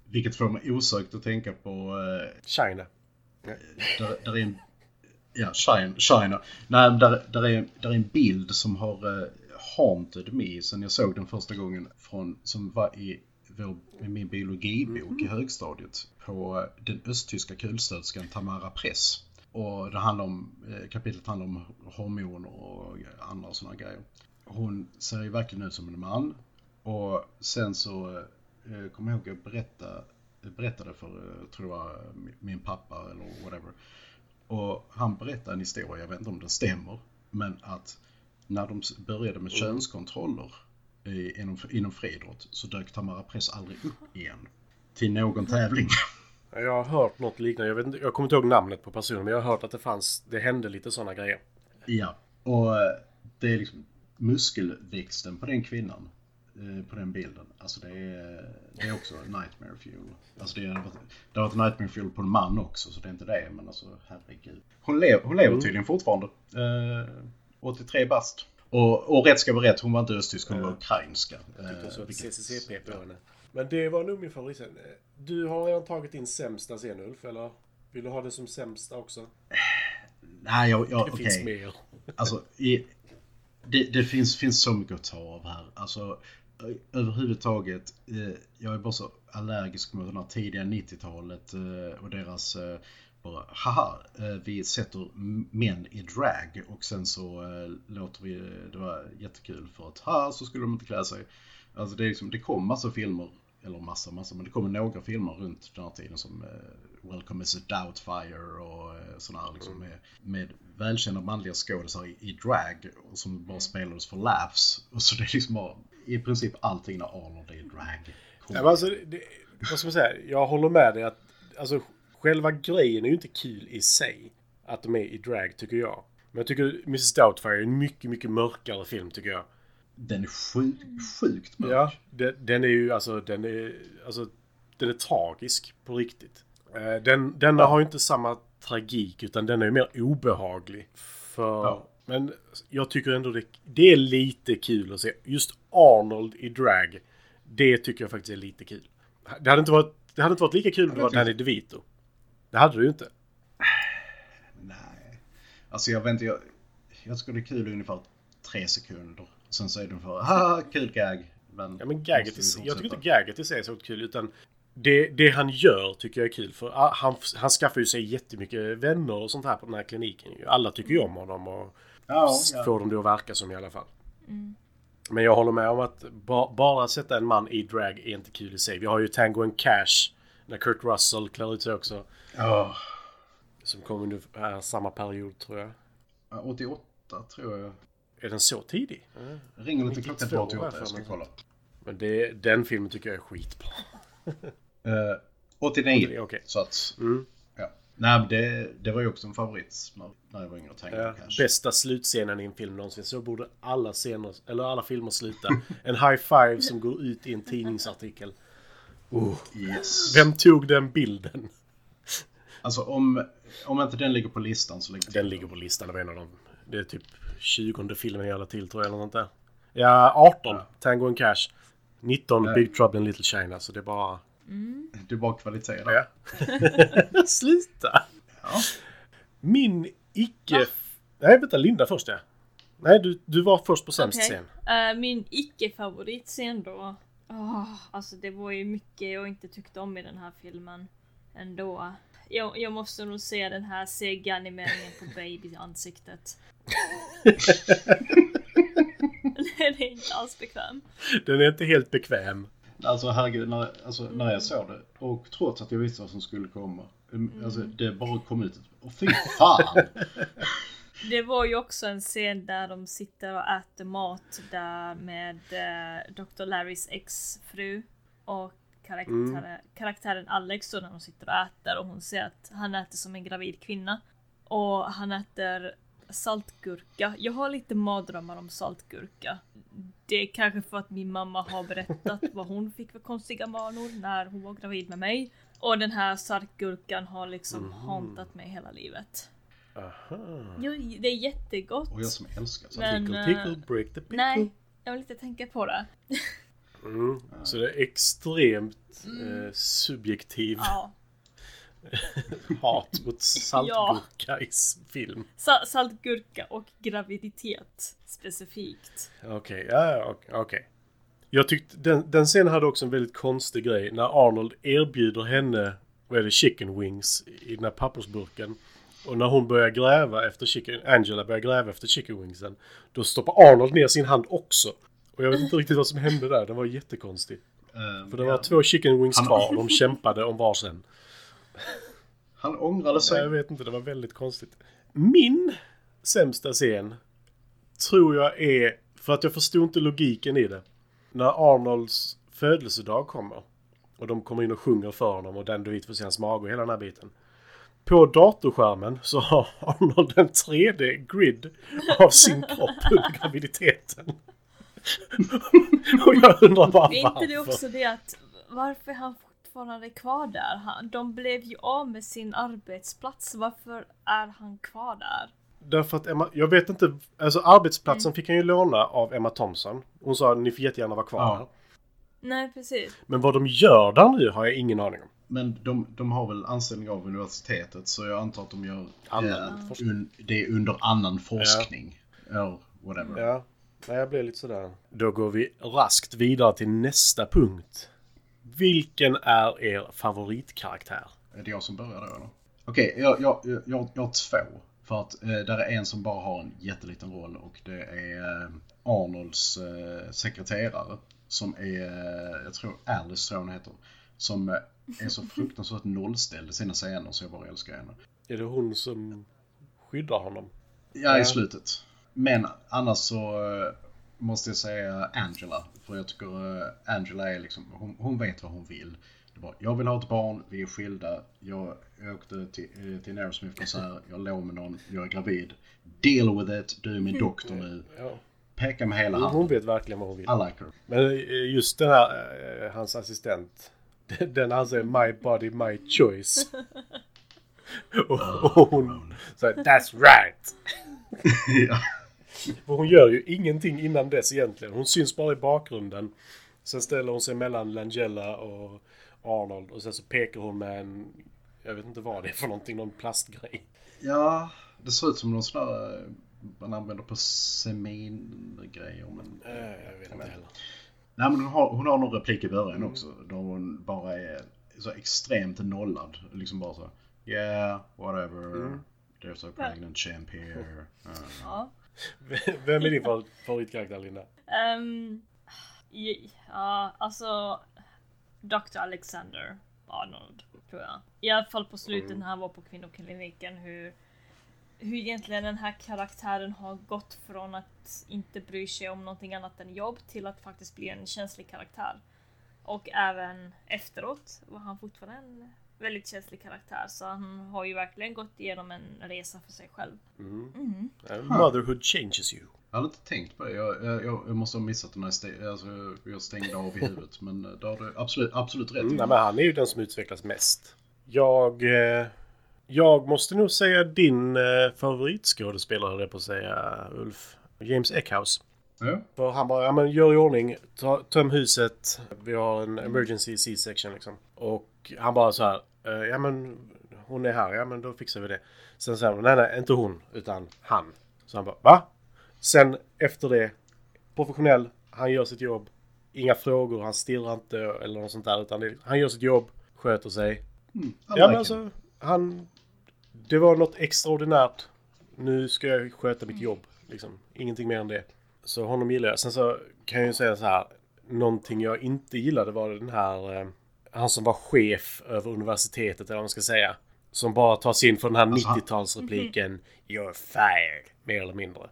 Vilket får mig osökt att tänka på eh, China. där, där är en Ja, China. China. Nej, där, där, är, där är en bild som har uh, haunted me sen jag såg den första gången från, som var i, vår, min biologibok i högstadiet på eh, den östtyska kulstöterskan Tamara Press. Och det handlar om, eh, kapitlet handlar om hormoner och andra sådana grejer. Hon ser ju verkligen ut som en man. Och sen så eh, kommer jag ihåg att jag berätta, berättade för, tror jag, min pappa eller whatever. Och han berättade en historia, jag vet inte om den stämmer, men att när de började med könskontroller i, inom, inom friidrott så dök Tamara Press aldrig upp igen. Till någon tävling. Jag har hört något liknande. Jag, vet inte, jag kommer inte ihåg namnet på personen men jag har hört att det fanns, det hände lite sådana grejer. ja, och eh, det är liksom muskelväxten på den kvinnan eh, på den bilden. Alltså det är, det är också nightmare fuel. Alltså det, är, det har varit nightmare fuel på en man också så det är inte det men alltså herregud. Hon, lev, hon lever tydligen fortfarande. Eh, 83 bast. Och, och rätt ska vara rätt, hon var inte östtysk, hon var ukrainska. Tyckte Eh, så att vilket- CCCP på henne. Men det var nog min favoritscen. Du har redan tagit din sämsta scen Ulf, eller? Vill du ha det som sämsta också? Nej, jag, jag, Det okej. finns mer. Alltså, i, det, det finns, finns så mycket att ta av här. Alltså, överhuvudtaget, eh, jag är bara så allergisk mot det här tidiga 90-talet eh, och deras eh, bara, haha, eh, vi sätter män i drag och sen så eh, låter vi det vara jättekul för att ha så skulle de inte klä sig. Alltså det, är liksom, det kom massa filmer, eller massa, massa, men det kommer några filmer runt den här tiden som eh, Welcome is a Doubtfire och sådana här liksom med, med välkända manliga skådisar i, i drag och som bara spelades för laughs. Och så det är liksom bara i princip allting när Arnold är i drag. Ja, men alltså, det, vad ska man säga? Jag håller med dig att alltså, själva grejen är ju inte kul i sig. Att de är i drag tycker jag. Men jag tycker Mrs Doubtfire är en mycket, mycket mörkare film tycker jag. Den är sjuk, sjukt mörk. Ja, den, den är ju alltså, den är, alltså, den är tragisk på riktigt. Eh, Den, denna har ju inte samma tragik utan den är ju mer obehaglig. För, Ja. Men jag tycker ändå det, det är lite kul att se. Just Arnold i drag. Det tycker jag faktiskt är lite kul. Det hade inte varit, det hade inte varit lika kul om det var Danny DeVito. Det hade det ju inte. Nej. Alltså jag inte, jag, jag tycker det är kul i ungefär tre sekunder. Sen så är det ungefär, haha, kul gag. Men, Ja men gaget i, jag tycker inte gaget i sig är så kul utan det, det han gör tycker jag är kul för ah, han, han skaffar ju sig jättemycket vänner och sånt här på den här kliniken. Alla tycker ju om honom och Ja, ja. får dem det att verka som i alla fall. Men jag håller med om att ba, bara sätta en man i drag är inte kul i sig. Vi har ju Tango and Cash när Kurt Russell klär ut sig också. Ja, Som kom under äh, samma period tror jag. 88 tror jag. Är den så tidig? Ringer lite klockan på 92 88, för jag ska kolla. Men det, den filmen tycker jag är skitbra. Uh, 89. Okej. Så att, Mm. ja. Nej det, det var ju också en favorit när, när jag var yngre. Tango Ja, ja, Cash. bästa slutscenen i en film någonsin. Så borde alla scener, eller alla filmer sluta. En high five som går ut i en tidningsartikel. Yes. Vem tog den bilden? Alltså om, om inte den ligger på listan så ligger Den ligger på listan av en av dem. Det är typ 20 filmen jag la till tror jag. Eller något där. Ja, 18. Tango and Cash. 19 Big Trouble in Little China. Så det är bara... Det är bara kvalitet. Ja. Sluta! Ja. Min icke... Nej, vänta. Linda först ja. Nej, du, du var först på sämst Okej. scen. Eh, min icke-favoritscen då. Åh, alltså det var ju mycket jag inte tyckte om i den här filmen. Ändå. Jag, jag måste nog se den här sega-animeringen på baby-ansiktet. den är inte alls bekväm. Den är inte helt bekväm. Alltså herregud, när, alltså, när jag såg det och trots att jag visste vad som skulle komma. um, Alltså det bara kom ut. Och fy fan! Det var ju också en scen där de sitter och äter mat där med eh, Dr. Larrys exfru och karaktären, karaktären Alex då när de sitter och äter och hon ser att han äter som en gravid kvinna. Och han äter saltgurka. Jag har lite mardrömmar om saltgurka. Det är kanske för att min mamma har berättat vad hon fick för konstiga vanor när hon var gravid med mig. Och den här saltgurkan har liksom hauntat mig hela livet. Aha. Jo, det är jättegott. Och jag som älskar så. Men, Tickle, eh, tickle, break the pickle. Nej, jag vill inte tänka på det. Mm. Så det är extremt eh, subjektiv Ja. hat mot saltgurka i film. Sa- saltgurka och graviditet specifikt. Okej, ja, ja, okej, okej. Jag tyckte den, den scenen hade också en väldigt konstig grej. När Arnold erbjuder henne, vad är det, chicken wings i den här pappersburken. Och när hon börjar gräva efter chicken, Angela börjar gräva efter chicken wingsen. Då stoppar Arnold ner sin hand också. Och jag vet inte riktigt vad som hände där. Det var jättekonstigt. Eh, För det var ja. två chicken wings kvar de kämpade om varsin. Han ångrade sig. Jag vet inte, det var väldigt konstigt. Min sämsta scen tror jag är, för att jag förstod inte logiken i det. När Arnolds födelsedag kommer. Och de kommer in och sjunger för honom och den du vet får se hans mage och hela den här biten. På datorskärmen så har Arnold en 3D-grid av sin kropp under graviditeten. och jag undrar bara Är varför. inte det också det att varför är han fortfarande kvar där? Han, de blev ju av med sin arbetsplats. Varför är han kvar där? Därför att Emma, jag vet inte, alltså arbetsplatsen fick han ju låna av Emma Thompson. Hon sa ni får jättegärna vara kvar Ja. här. Nej, precis. Men vad de gör där nu har jag ingen aning om. Men de, de har väl anställning av universitetet så jag antar att de gör Annan eh, un, det är under annan forskning. Eller whatever. Ja, nej, jag blir lite sådär. Då går vi raskt vidare till nästa punkt. Vilken är er favoritkaraktär? Är det jag som börjar då eller? Okej, jag, jag, jag, jag, jag har två. För att eh, där är en som bara har en jätteliten roll och det är eh, Arnolds eh, sekreterare. Som är, eh, jag tror Alice tror hon heter. Som är så fruktansvärt nollställd i sina scener så jag bara älskar henne. Är det hon som skyddar honom? Ja, i slutet. Men annars så eh, måste jag säga Angela. För jag tycker eh, Angela är liksom, hon, hon vet vad hon vill. Det var, jag vill ha ett barn, vi är skilda. Jag, jag åkte till, eh, till en Aerosmith-konsert, jag låg med någon, jag är gravid. Deal with it, du är min doktor nu. Ja. Peka med hela Hon handen. vet verkligen vad hon vill. I like her. Men just den här, hans assistent. Den han säger My body, my choice. och, och hon säger That's right! ja. För hon gör ju ingenting innan dess egentligen. Hon syns bara i bakgrunden. Sen ställer hon sig mellan Langella och Arnold och sen så pekar hon med en... Jag vet inte vad det är för någonting, någon plastgrej. ja, det ser ut som någon sån där eh, man använder på semingrejer. Men... Jag vet inte heller. Nej men hon har, hon har någon replik i början också. Då hon bara är så extremt nollad. Liksom bara så. Yeah, whatever. There's a pregnant champ here. Uh, Ja. Vem är din favor- favoritkaraktär Linda? Um, ja, alltså Dr. Alexander Arnold, tror jag. I alla fall på slutet när han var på kvinnokliniken, hur, hur egentligen den här karaktären har gått från att inte bry sig om någonting annat än jobb till att faktiskt bli en känslig karaktär. Och även efteråt var han fortfarande en väldigt känslig karaktär, så han har ju verkligen gått igenom en resa för sig själv. Eh, Motherhood changes you. jag hade inte tänkt på det. Jag, jag, jag måste ha missat när jag, stäng, alltså, jag stängde av i huvudet. Men eh, det har du absolut, absolut rätt. Mm, nej, men han är ju den som utvecklas mest. Jag... Eh, jag måste nog säga din eh, favoritskådespelare, jag på att säga, Ulf. James Eckhouse. Ja. För han bara, ja men gör i ordning, ta, töm huset, vi har en emergency C-section liksom. Och han bara så här, eh, ja men hon är här, ja men då fixar vi det. Sen säger han, nej nej, inte hon, utan han. Så han bara, va? Sen efter det, professionell, han gör sitt jobb. Inga frågor, han stirrar inte eller något sånt där, utan det, han gör sitt jobb, sköter sig. I Ja men alltså, han... Det var något extraordinärt. Nu ska jag sköta mitt jobb. Liksom. Ingenting mer än det. Så honom gillar jag. Sen så kan jag ju säga så här. Någonting jag inte gillade var den här... Eh, han som var chef över universitetet, eller vad man ska säga. Som bara tar sig in för den här Alltså, han- 90-talsrepliken. You're fired. Mer eller mindre.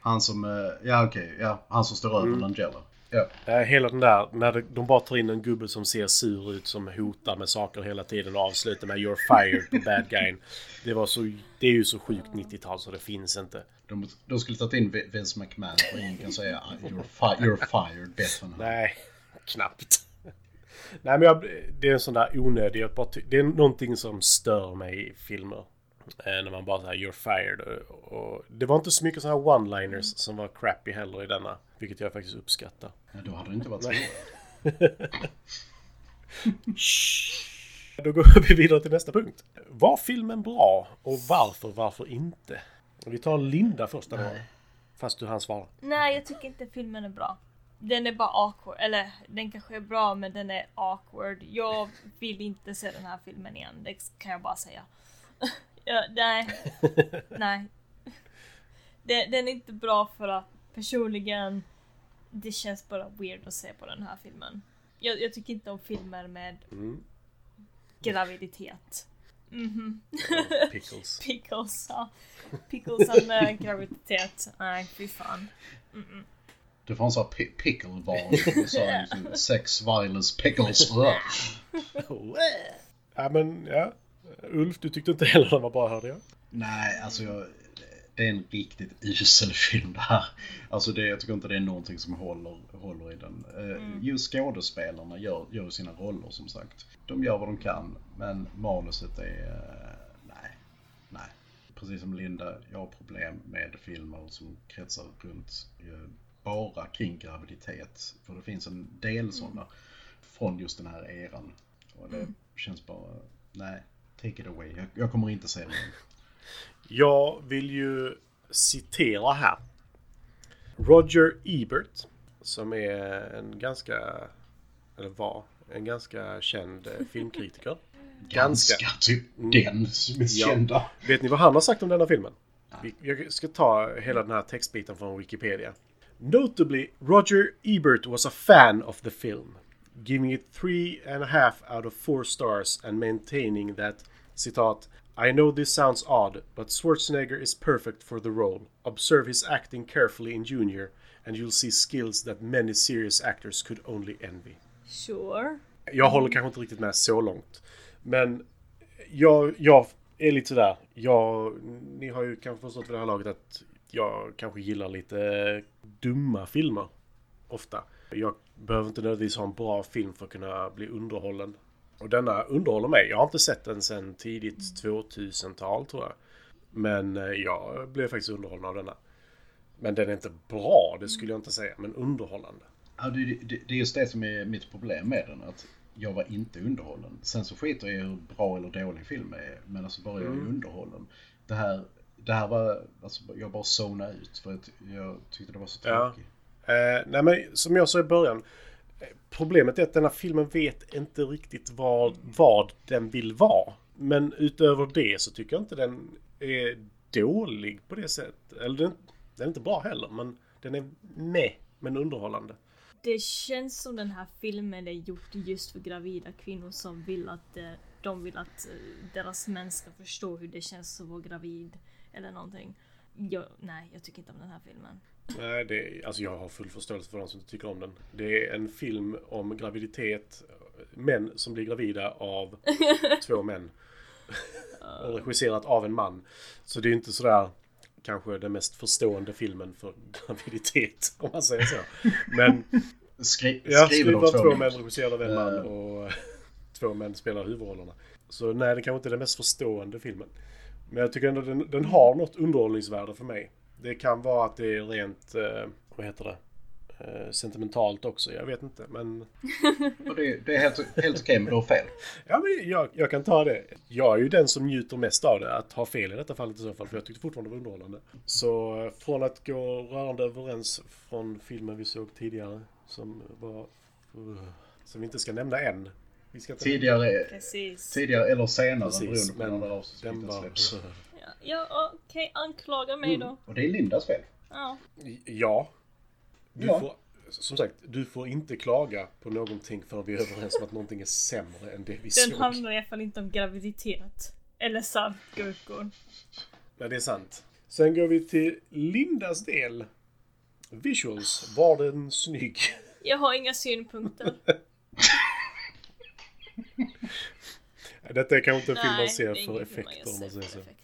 Han som, eh, ja okej, ja. Han som står över Langella. Ja. Eh, Hela den där, när de bara tar in en gubbe som ser sur ut, som hotar med saker hela tiden och avslutar med “You're fired” på bad guyen. Det var så, det är ju så sjukt 90-tal så det finns inte. De, de skulle tagit in Vi- Vince McMahon och ingen kan säga "Ah, you're, fi- you're fired bättre än. Nej, knappt. Nej men jag, det är en sån där onödig, det är någonting som stör mig i filmer. Eh, när man bara säger “You're fired” och, och det var inte så mycket såna här one-liners som var crappy heller i denna. Vilket jag faktiskt uppskattar. Ja, då hade det inte varit så. Då går vi vidare till nästa punkt. Var filmen bra och varför, varför inte? Vi tar Linda första då. Fast du hann svara. Nej, jag tycker inte filmen är bra. Den är bara awkward, eller den kanske är bra men den är awkward. Jag vill inte se den här filmen igen, det kan jag bara säga. ja, nej. nej. Den, den är inte bra för att personligen, det känns bara weird att se på den här filmen. Jag, jag tycker inte om filmer med graviditet. Mhm. Pickles. Pickles, ja. Picklesen med graviditet. Nej, fy fan. Det fanns så pi- picklebar som sa liksom, sex, violence, pickles. Ja men ja. Ulf, du tyckte inte heller den var bra hörde jag. Nej, alltså jag, det är en riktigt usel film det här. Alltså det, jag tycker inte det är någonting som håller, håller i den. Eh, Just skådespelarna gör, gör sina roller som sagt. De gör vad de kan, men manuset är... eh, nej. Nej. Precis som Linda, jag har problem med filmer som kretsar runt eh, bara kring graviditet. För det finns en del sådana från just den här eran. Och det känns bara, nej, take it away. Jag, jag kommer inte se den. Jag vill ju citera här. Roger Ebert, som är en ganska, eller var, en ganska känd eh, filmkritiker. Ganska. Ganska typ den mest Ja. kända. Vet ni vad han har sagt om denna filmen? Jag ska ta hela den här textbiten från Wikipedia. Notably, Roger Ebert was a fan of the film, giving it three and a half out of four stars and maintaining that, citat, I know this sounds odd, but Schwarzenegger is perfect for the role. Observe his acting carefully in Junior, and you'll see skills that many serious actors could only envy. Sure. Jag håller kanske inte riktigt med så långt. Men jag, jag är lite där. Jag, ni har ju kanske förstått vid det här laget att jag kanske gillar lite dumma filmer. Ofta. Jag behöver inte nödvändigtvis ha en bra film för att kunna bli underhållen. Och denna underhåller mig. Jag har inte sett den sedan tidigt 2000-tal tror jag. Men eh, jag blev faktiskt underhållen av denna. Men den är inte bra, det skulle jag inte säga. Men underhållande. Ja, det, det, det är just det som är mitt problem med den. Att jag var inte underhållen. Sen så skiter jag i hur bra eller dålig film är. Men alltså bara jag är underhållen. Det här, det här var, alltså jag bara zonade ut. För att jag tyckte det var så Ja. tråkigt. Eh, nej men som jag sa i början. Problemet är att denna filmen vet inte riktigt vad, vad den vill vara. Men utöver det så tycker jag inte den är dålig på det sättet. Eller den, den är inte bra heller men den är med men underhållande. Det känns som den här filmen är gjord just för gravida kvinnor som vill att eh, de vill att eh, deras män ska förstå hur det känns att vara gravid. Eller någonting. Jag, nej, jag tycker inte om den här filmen. Nej, det är, alltså jag har full förståelse för de som inte tycker om den. Det är en film om graviditet. Män som blir gravida av två män. Och regisserat av en man. Så det är inte sådär kanske den mest förstående filmen för graviditet. Om man säger så. Men Skri, ja, skriven av två män. regisserad av en man. Eh. Och två män spelar huvudrollerna. Så nej, det kanske inte är den mest förstående filmen. Men jag tycker ändå den, den har något underhållningsvärde för mig. Det kan vara att det är rent, eh, vad heter det, eh, sentimentalt också. Jag vet inte, men det, det är helt, helt okej, men du har fel. ja, men jag, jag kan ta det. Jag är ju den som njuter mest av det, att ha fel i detta fallet i så fall, för jag tyckte fortfarande det var underhållande. Så eh, från att gå rörande överens från filmen vi såg tidigare, som var, uh, som vi inte ska nämna än. Vi ska inte Tidigare, tidigare eller senare Precis, beroende på när avsnittet den var... släpps. Ja, okej, anklaga mig då. Och det är Lindas fel. Ja. Ja. Du Ja. får, som sagt, du får inte klaga på någonting förrän vi är överens om att någonting är sämre än det vi Den såg. handlar i alla fall inte om graviditet. Eller saltgurkor. Nej, det är sant. Sen går vi till Lindas del. Visuals. Var den snygg? Jag har inga synpunkter. Detta är kanske inte en film man ser för effekter om man säger så. effekter.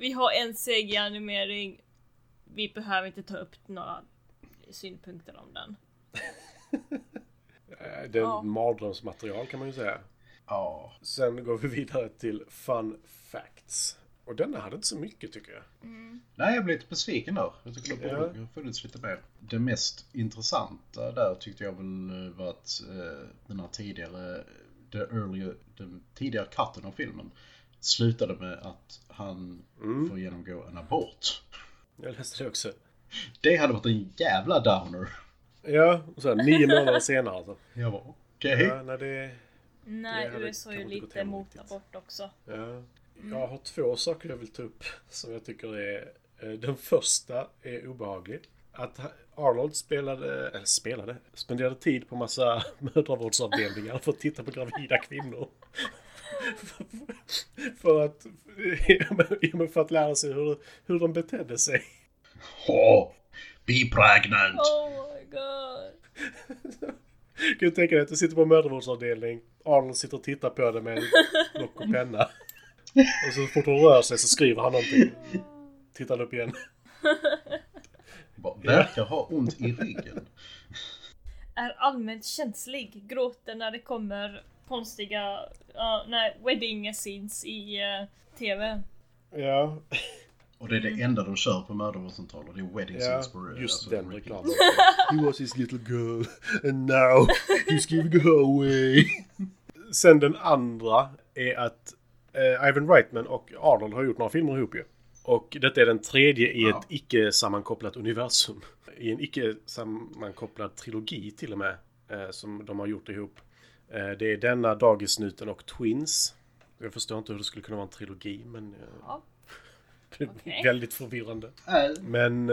Vi har en CG-animering. Vi behöver inte ta upp några synpunkter om den. Eh, Det är Ja. mardrömsmaterial kan man ju säga. Ja. Sen går vi vidare till Fun Facts. Och denna hade inte så mycket tycker jag. Nej, jag blev lite besviken där. Jag tycker det Ja. borde ha funnits lite mer. Det mest intressanta där tyckte jag väl var att eh, den här tidigare, the earlier, den tidigare cutten av filmen slutade med att han får genomgå en abort. Jag läste det också. Det hade varit en jävla downer. Ja, och sen nio månader senare alltså. Jag var okej. Ja, nej, det... Nej, Det USA är ju lite emot abort också. Ja. Jag har två saker jag vill ta upp som jag tycker är... eh, Den första är obehaglig. Att Arnold spelade, eller spelade, spenderade tid på massa mödravårdsavdelningar för att titta på gravida kvinnor. för att, för att lära sig hur, hur de betedde sig. Oh, be pregnant! Oh my god. Kan du tänka dig att du sitter på en mödravårdsavdelning, Arnold sitter och tittar på det med en block och penna. Och så fort hon rör sig så skriver han någonting. Tittar upp igen. Verkar ha ont i ryggen. Är allmänt känslig. Gråter när det kommer konstiga, ja, nej, wedding scenes i eh, TV. Ja, Och det är det enda de kör på mödravårdscentraler. Det är wedding ja scenes på just alltså, den reklamen. He was his little girl and now he's giving her away. sen den andra är att eh, Ivan Reitman och Arnold har gjort några filmer ihop ju. Och detta är den tredje i Ja. ett icke-sammankopplat universum. I en icke-sammankopplad trilogi till och med. Eh, som de har gjort ihop. Eh, det är denna, Dagisnuten och Twins. Jag förstår inte hur det skulle kunna vara en trilogi men... Eh, Ja. det är Okej. Väldigt förvirrande. Äh, Men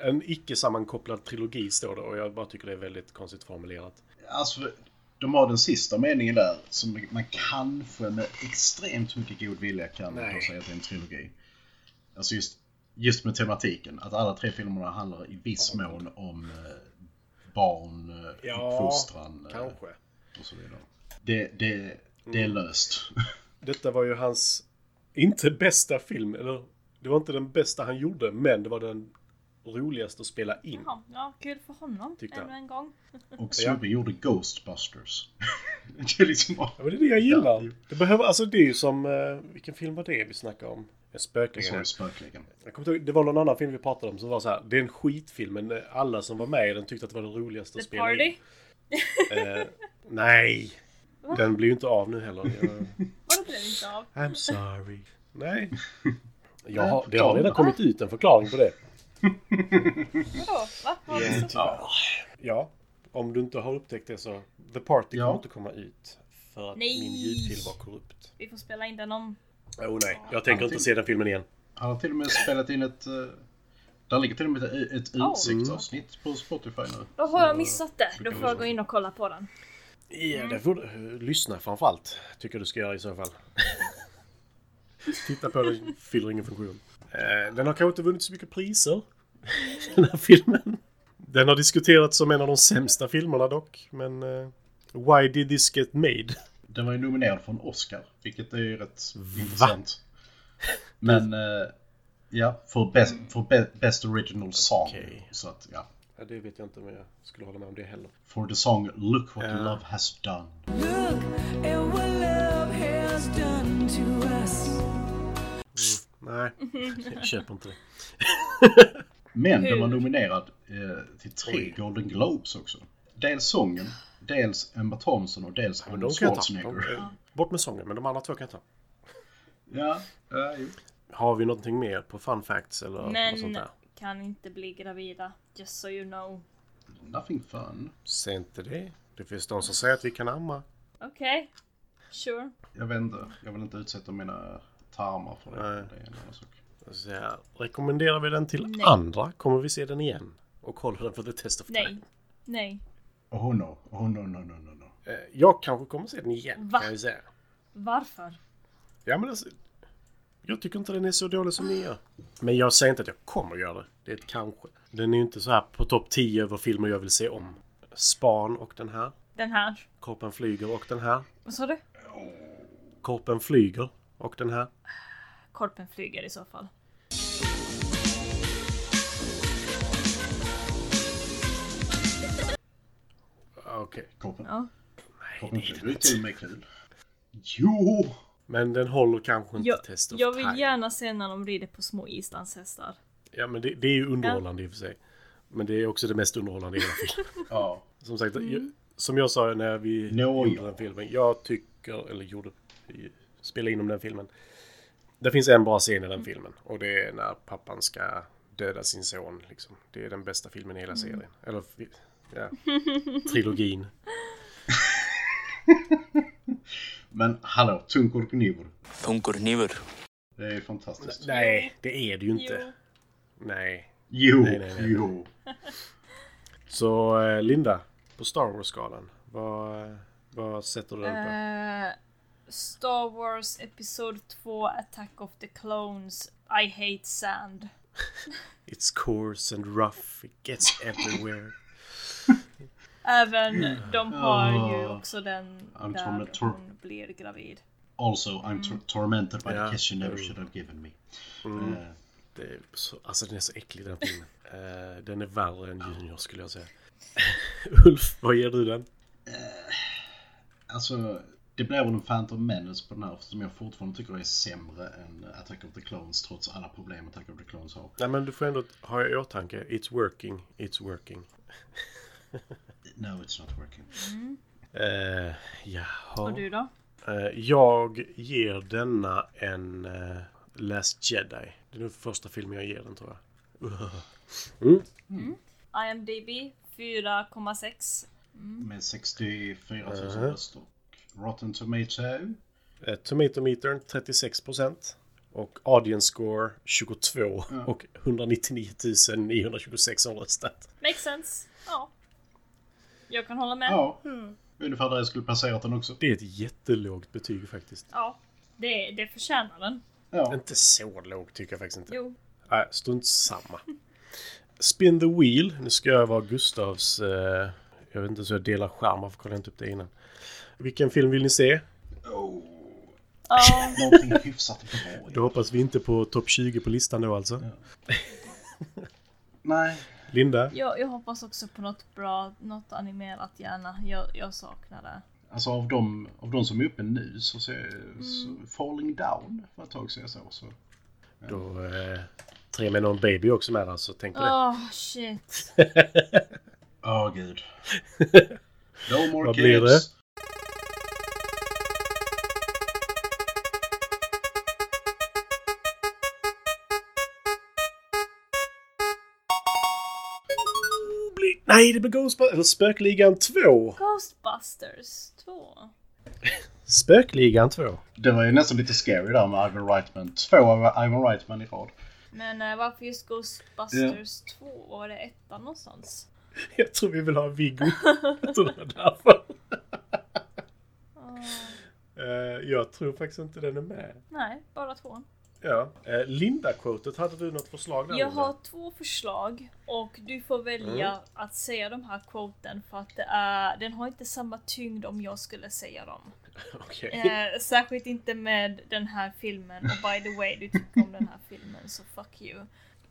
en icke-sammankopplad trilogi står det och jag bara tycker det är väldigt konstigt formulerat. alltså, de har den sista meningen där som man kanske med extremt mycket god vilja kan Nej. säga att det är en trilogi. Alltså just, just med tematiken. Att alla tre filmerna handlar i viss mån om eh, barn, eh, Ja, uppfostran eh, Kanske. Och så vidare. Det, det, det är löst. Detta var ju hans, inte bästa film, eller det var inte den bästa han gjorde, men det var den roligaste att spela in. Ja, ja, kul för honom. Tyckte Ännu jag. en gång. Och Snubbe gjorde Ghostbusters. det är liksom. Ja, men det är det jag gillar. Ja. Det, behöver, alltså det är ju som, eh, vilken film var det vi snackade om? Spökligen. Sorry, spökligen. Jag kommer inte ihåg, det var någon annan film vi pratade om som var så här. Det är en skitfilm men eh, alla som var med i den tyckte att det var det roligaste att The spela Party. in. Eh, nej. Den blir ju inte av nu heller. Jag, Vadå blev det inte av? I'm sorry. Nej. Jag har, det har redan kommit ut en förklaring på det. Vadå? Va? Har du så? Ja. ja. Om du inte har upptäckt det så. The Party Ja. kommer inte komma ut. För att Nej. min ljudfil var korrupt. Vi får spela in den om... Oh nej, jag tänker inte se den filmen igen. Han har till och med spelat in ett... Där ligger till och med ett, ett Oh. utsiktsavsnitt på Spotify nu. Då har jag missat det. Då får jag gå in och kolla på den. Ja, det får du eh, lyssna framförallt. Tycker du ska göra i så fall. Titta på den, fyller ingen funktion. Eh, Den har kanske inte vunnit så mycket priser. Den här filmen. Den har diskuterats som en av de sämsta filmerna dock. Men eh, why did this get made? Den var ju nominerad för en Oscar, vilket är ju rätt intressant. Men ja, för best, för be, best original song. Okej. Så att ja. Ja, det vet jag inte om jag skulle hålla med om det heller. For the song Look What Ja. Love Has Done. and what love has done to us. Nej, jag köper inte det. Men den var nominerad eh, till tre Oj. Golden Globes också. Dels sången, dels Emma Thompson och dels Men Arnold. Schwarzenegger. De, eh, bort med sången, men de andra två kan jag ta. Ja, ja, jo. Har vi någonting mer på fun facts eller något sånt Men där? kan inte bli gravida. Just so you know. Nothing fun. Säg inte det. Det finns de som säger att vi kan amma. Okej. Sure. Jag vet inte, jag vill inte utsätta mina tarmar för det. Nej. Det är en annan sak. Så här, rekommenderar vi den till Nej. andra kommer vi se den igen. Och kolla den för the test of Nej. time. Nej. Oh no, oh no, no, no, no, no. Eh, Jag kanske kommer se den igen Va? kan jag säga. Varför? Ja men alltså, jag tycker inte den är så dålig som ni gör. Men jag säger inte att jag kommer göra det. Det är ett kanske. Den är ju inte så här på topp 10 över filmer jag vill se om. Span och den här. Den här. Korpen flyger och den här. Vad sa du? Korpen flyger och den här. Korpen flyger i så fall. Ah, Okej. Korpen. Ja. Korpen flyger är till och med kul. Jo! Men den håller kanske inte Jag, test of jag vill time. gärna se när de rider på små islandshästar. Ja men det, det är ju underhållande i och för sig. Men det är också det mest underhållande i hela filmen. Ja. Som sagt, jag, som jag sa när vi Nå, gjorde ja. den filmen. Jag tycker, eller gjorde, spelade in om den filmen. Det finns en bra scen i den filmen. Och det är när pappan ska döda sin son. Liksom. Det är den bästa filmen i hela serien. Eller, ja, trilogin. Men hallå, Tunkur Knivor. Þungur hnífur. Det är fantastiskt. Nej, det är det ju inte. Jo. Nej. Jo, Nej, nej, nej. jo. Så eh, Linda, på Star Wars-skalan. Vad, vad sätter du den på? Eh, Star Wars Episod 2 Attack of the Clones I hate sand. It's coarse and rough, it gets everywhere. Även de har ju Ah. också den I'm där hon blir gravid. Also, I'm tor- tormented by Ja. the kiss you never Mm. should have given me. Mm. Eh, Det är så, alltså den är så äcklig den filmen. Eh, den är värre än Junior skulle jag säga. Ulf, vad ger du den? alltså, det blir väl en Phantom Menace på den här som jag fortfarande tycker är sämre än Attack of the Clones trots alla problem Attack of the Clones har. Nej men du får ändå ha i åtanke. It's working, it's working. No, it's not working. Eh, jaha. Och du då? Eh, jag ger denna en eh, Last Jedi. Det är nog första filmen jag ger den tror jag. Uh. Mm. IMDB 4,6. Med 64 000 Mhm. röster. Rotten Tomato. Eh, Tomatometern 36% och Audience Score 22 och 199 926 som röstat. Makes sense. Ja. Jag kan hålla med. Ja, ungefär där jag skulle placerat den också. Det är ett jättelågt betyg faktiskt. Ja. Det, det förtjänar den. Ja, Inte så lågt tycker jag faktiskt inte. Jo. Nej, strunt samma. Spin the Wheel. Nu ska jag vara Gustavs... Eh, jag vet inte så jag delar skärm, varför kollade jag inte upp det innan? Vilken film vill ni se? Ja. någonting hyfsat bra. Då hoppas vi inte på topp 20 på listan då alltså. Nej, Linda? Jag, jag hoppas också på något bra, något animerat gärna. Jag, jag saknar det. alltså av de, av de som är uppe nu så ser så Falling Down för ett tag sedan jag såg så. Då... Eh, tre med någon baby också med alltså, tänk på det. Åh, shit. Åh gud. No more Vad kids. blir det? Nej, det blir Ghostbusters... Spökligan 2! Ghostbusters 2. Spökligan 2. Det var ju nästan lite scary där med Ivan Reitman. Två av Ivan Reitman i rad. Men eh, varför just Ghostbusters 2? Var det ettan någonstans? Jag tror vi vill ha Viggo. Jag tror det var därför. Eh, jag tror faktiskt inte den är med. Nej, bara tvåan. Ja. Uh, Linda-quotet, hade du något förslag där? Jag har två förslag och du får välja Mm. att säga de här quoten för att det är, den har inte samma tyngd om jag skulle säga dem. Okej. Eh, särskilt inte med den här filmen och by the way, du tycker om den här filmen så fuck you.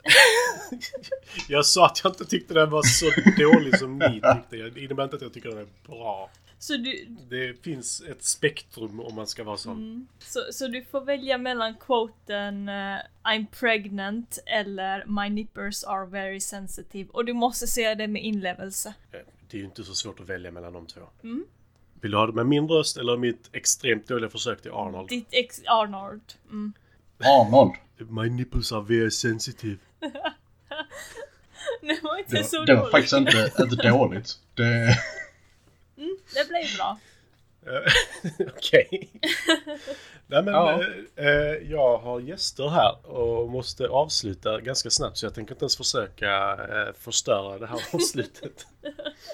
Jag sa att jag inte tyckte den var så dålig som ni tyckte. Det innebär inte att jag tycker den är bra. Så du, Det finns ett spektrum om man ska vara sån. så, så du får välja mellan quoten eh, I'm pregnant eller My nippers are very sensitive och du måste säga det med inlevelse. Eh, Det är ju inte så svårt att välja mellan de två. Mm. Vill du ha det med min röst eller mitt extremt dåliga försök till Arnold? Ditt ex Arnold. Mm. Arnold. My nipples are very sensitive. Det var inte Det, så var- det var dåligt. faktiskt inte, inte dåligt. Det, Det blev bra. Eh, Okej. Nej men Ja. eh, eh, jag har gäster här och måste avsluta ganska snabbt så jag tänker inte ens försöka eh, förstöra det här avslutet.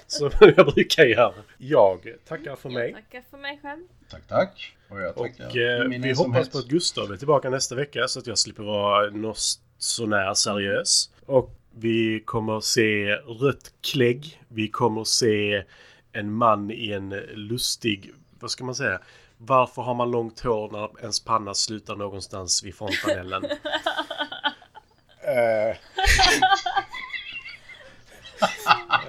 Som jag brukar göra. Jag tackar för mig. Tackar för mig själv. tack, tack. Och jag Och tackar eh, min vi ensamhet. hoppas på att Gustav är tillbaka nästa vecka så att jag slipper vara något sånär seriös. Och vi kommer se rött klägg. Vi kommer se en man i en lustig, vad ska man säga? Varför har man långt hår när ens panna slutar någonstans vid fontanellen? Eh.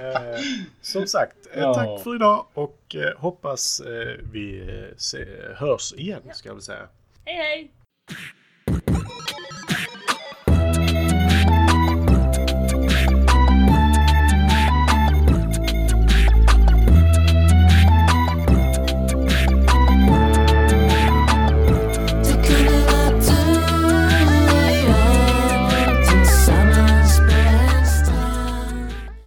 Eh, som sagt, eh, Ja. tack för idag och eh, hoppas eh, vi eh, se, hörs igen ska jag väl säga. Hej hej!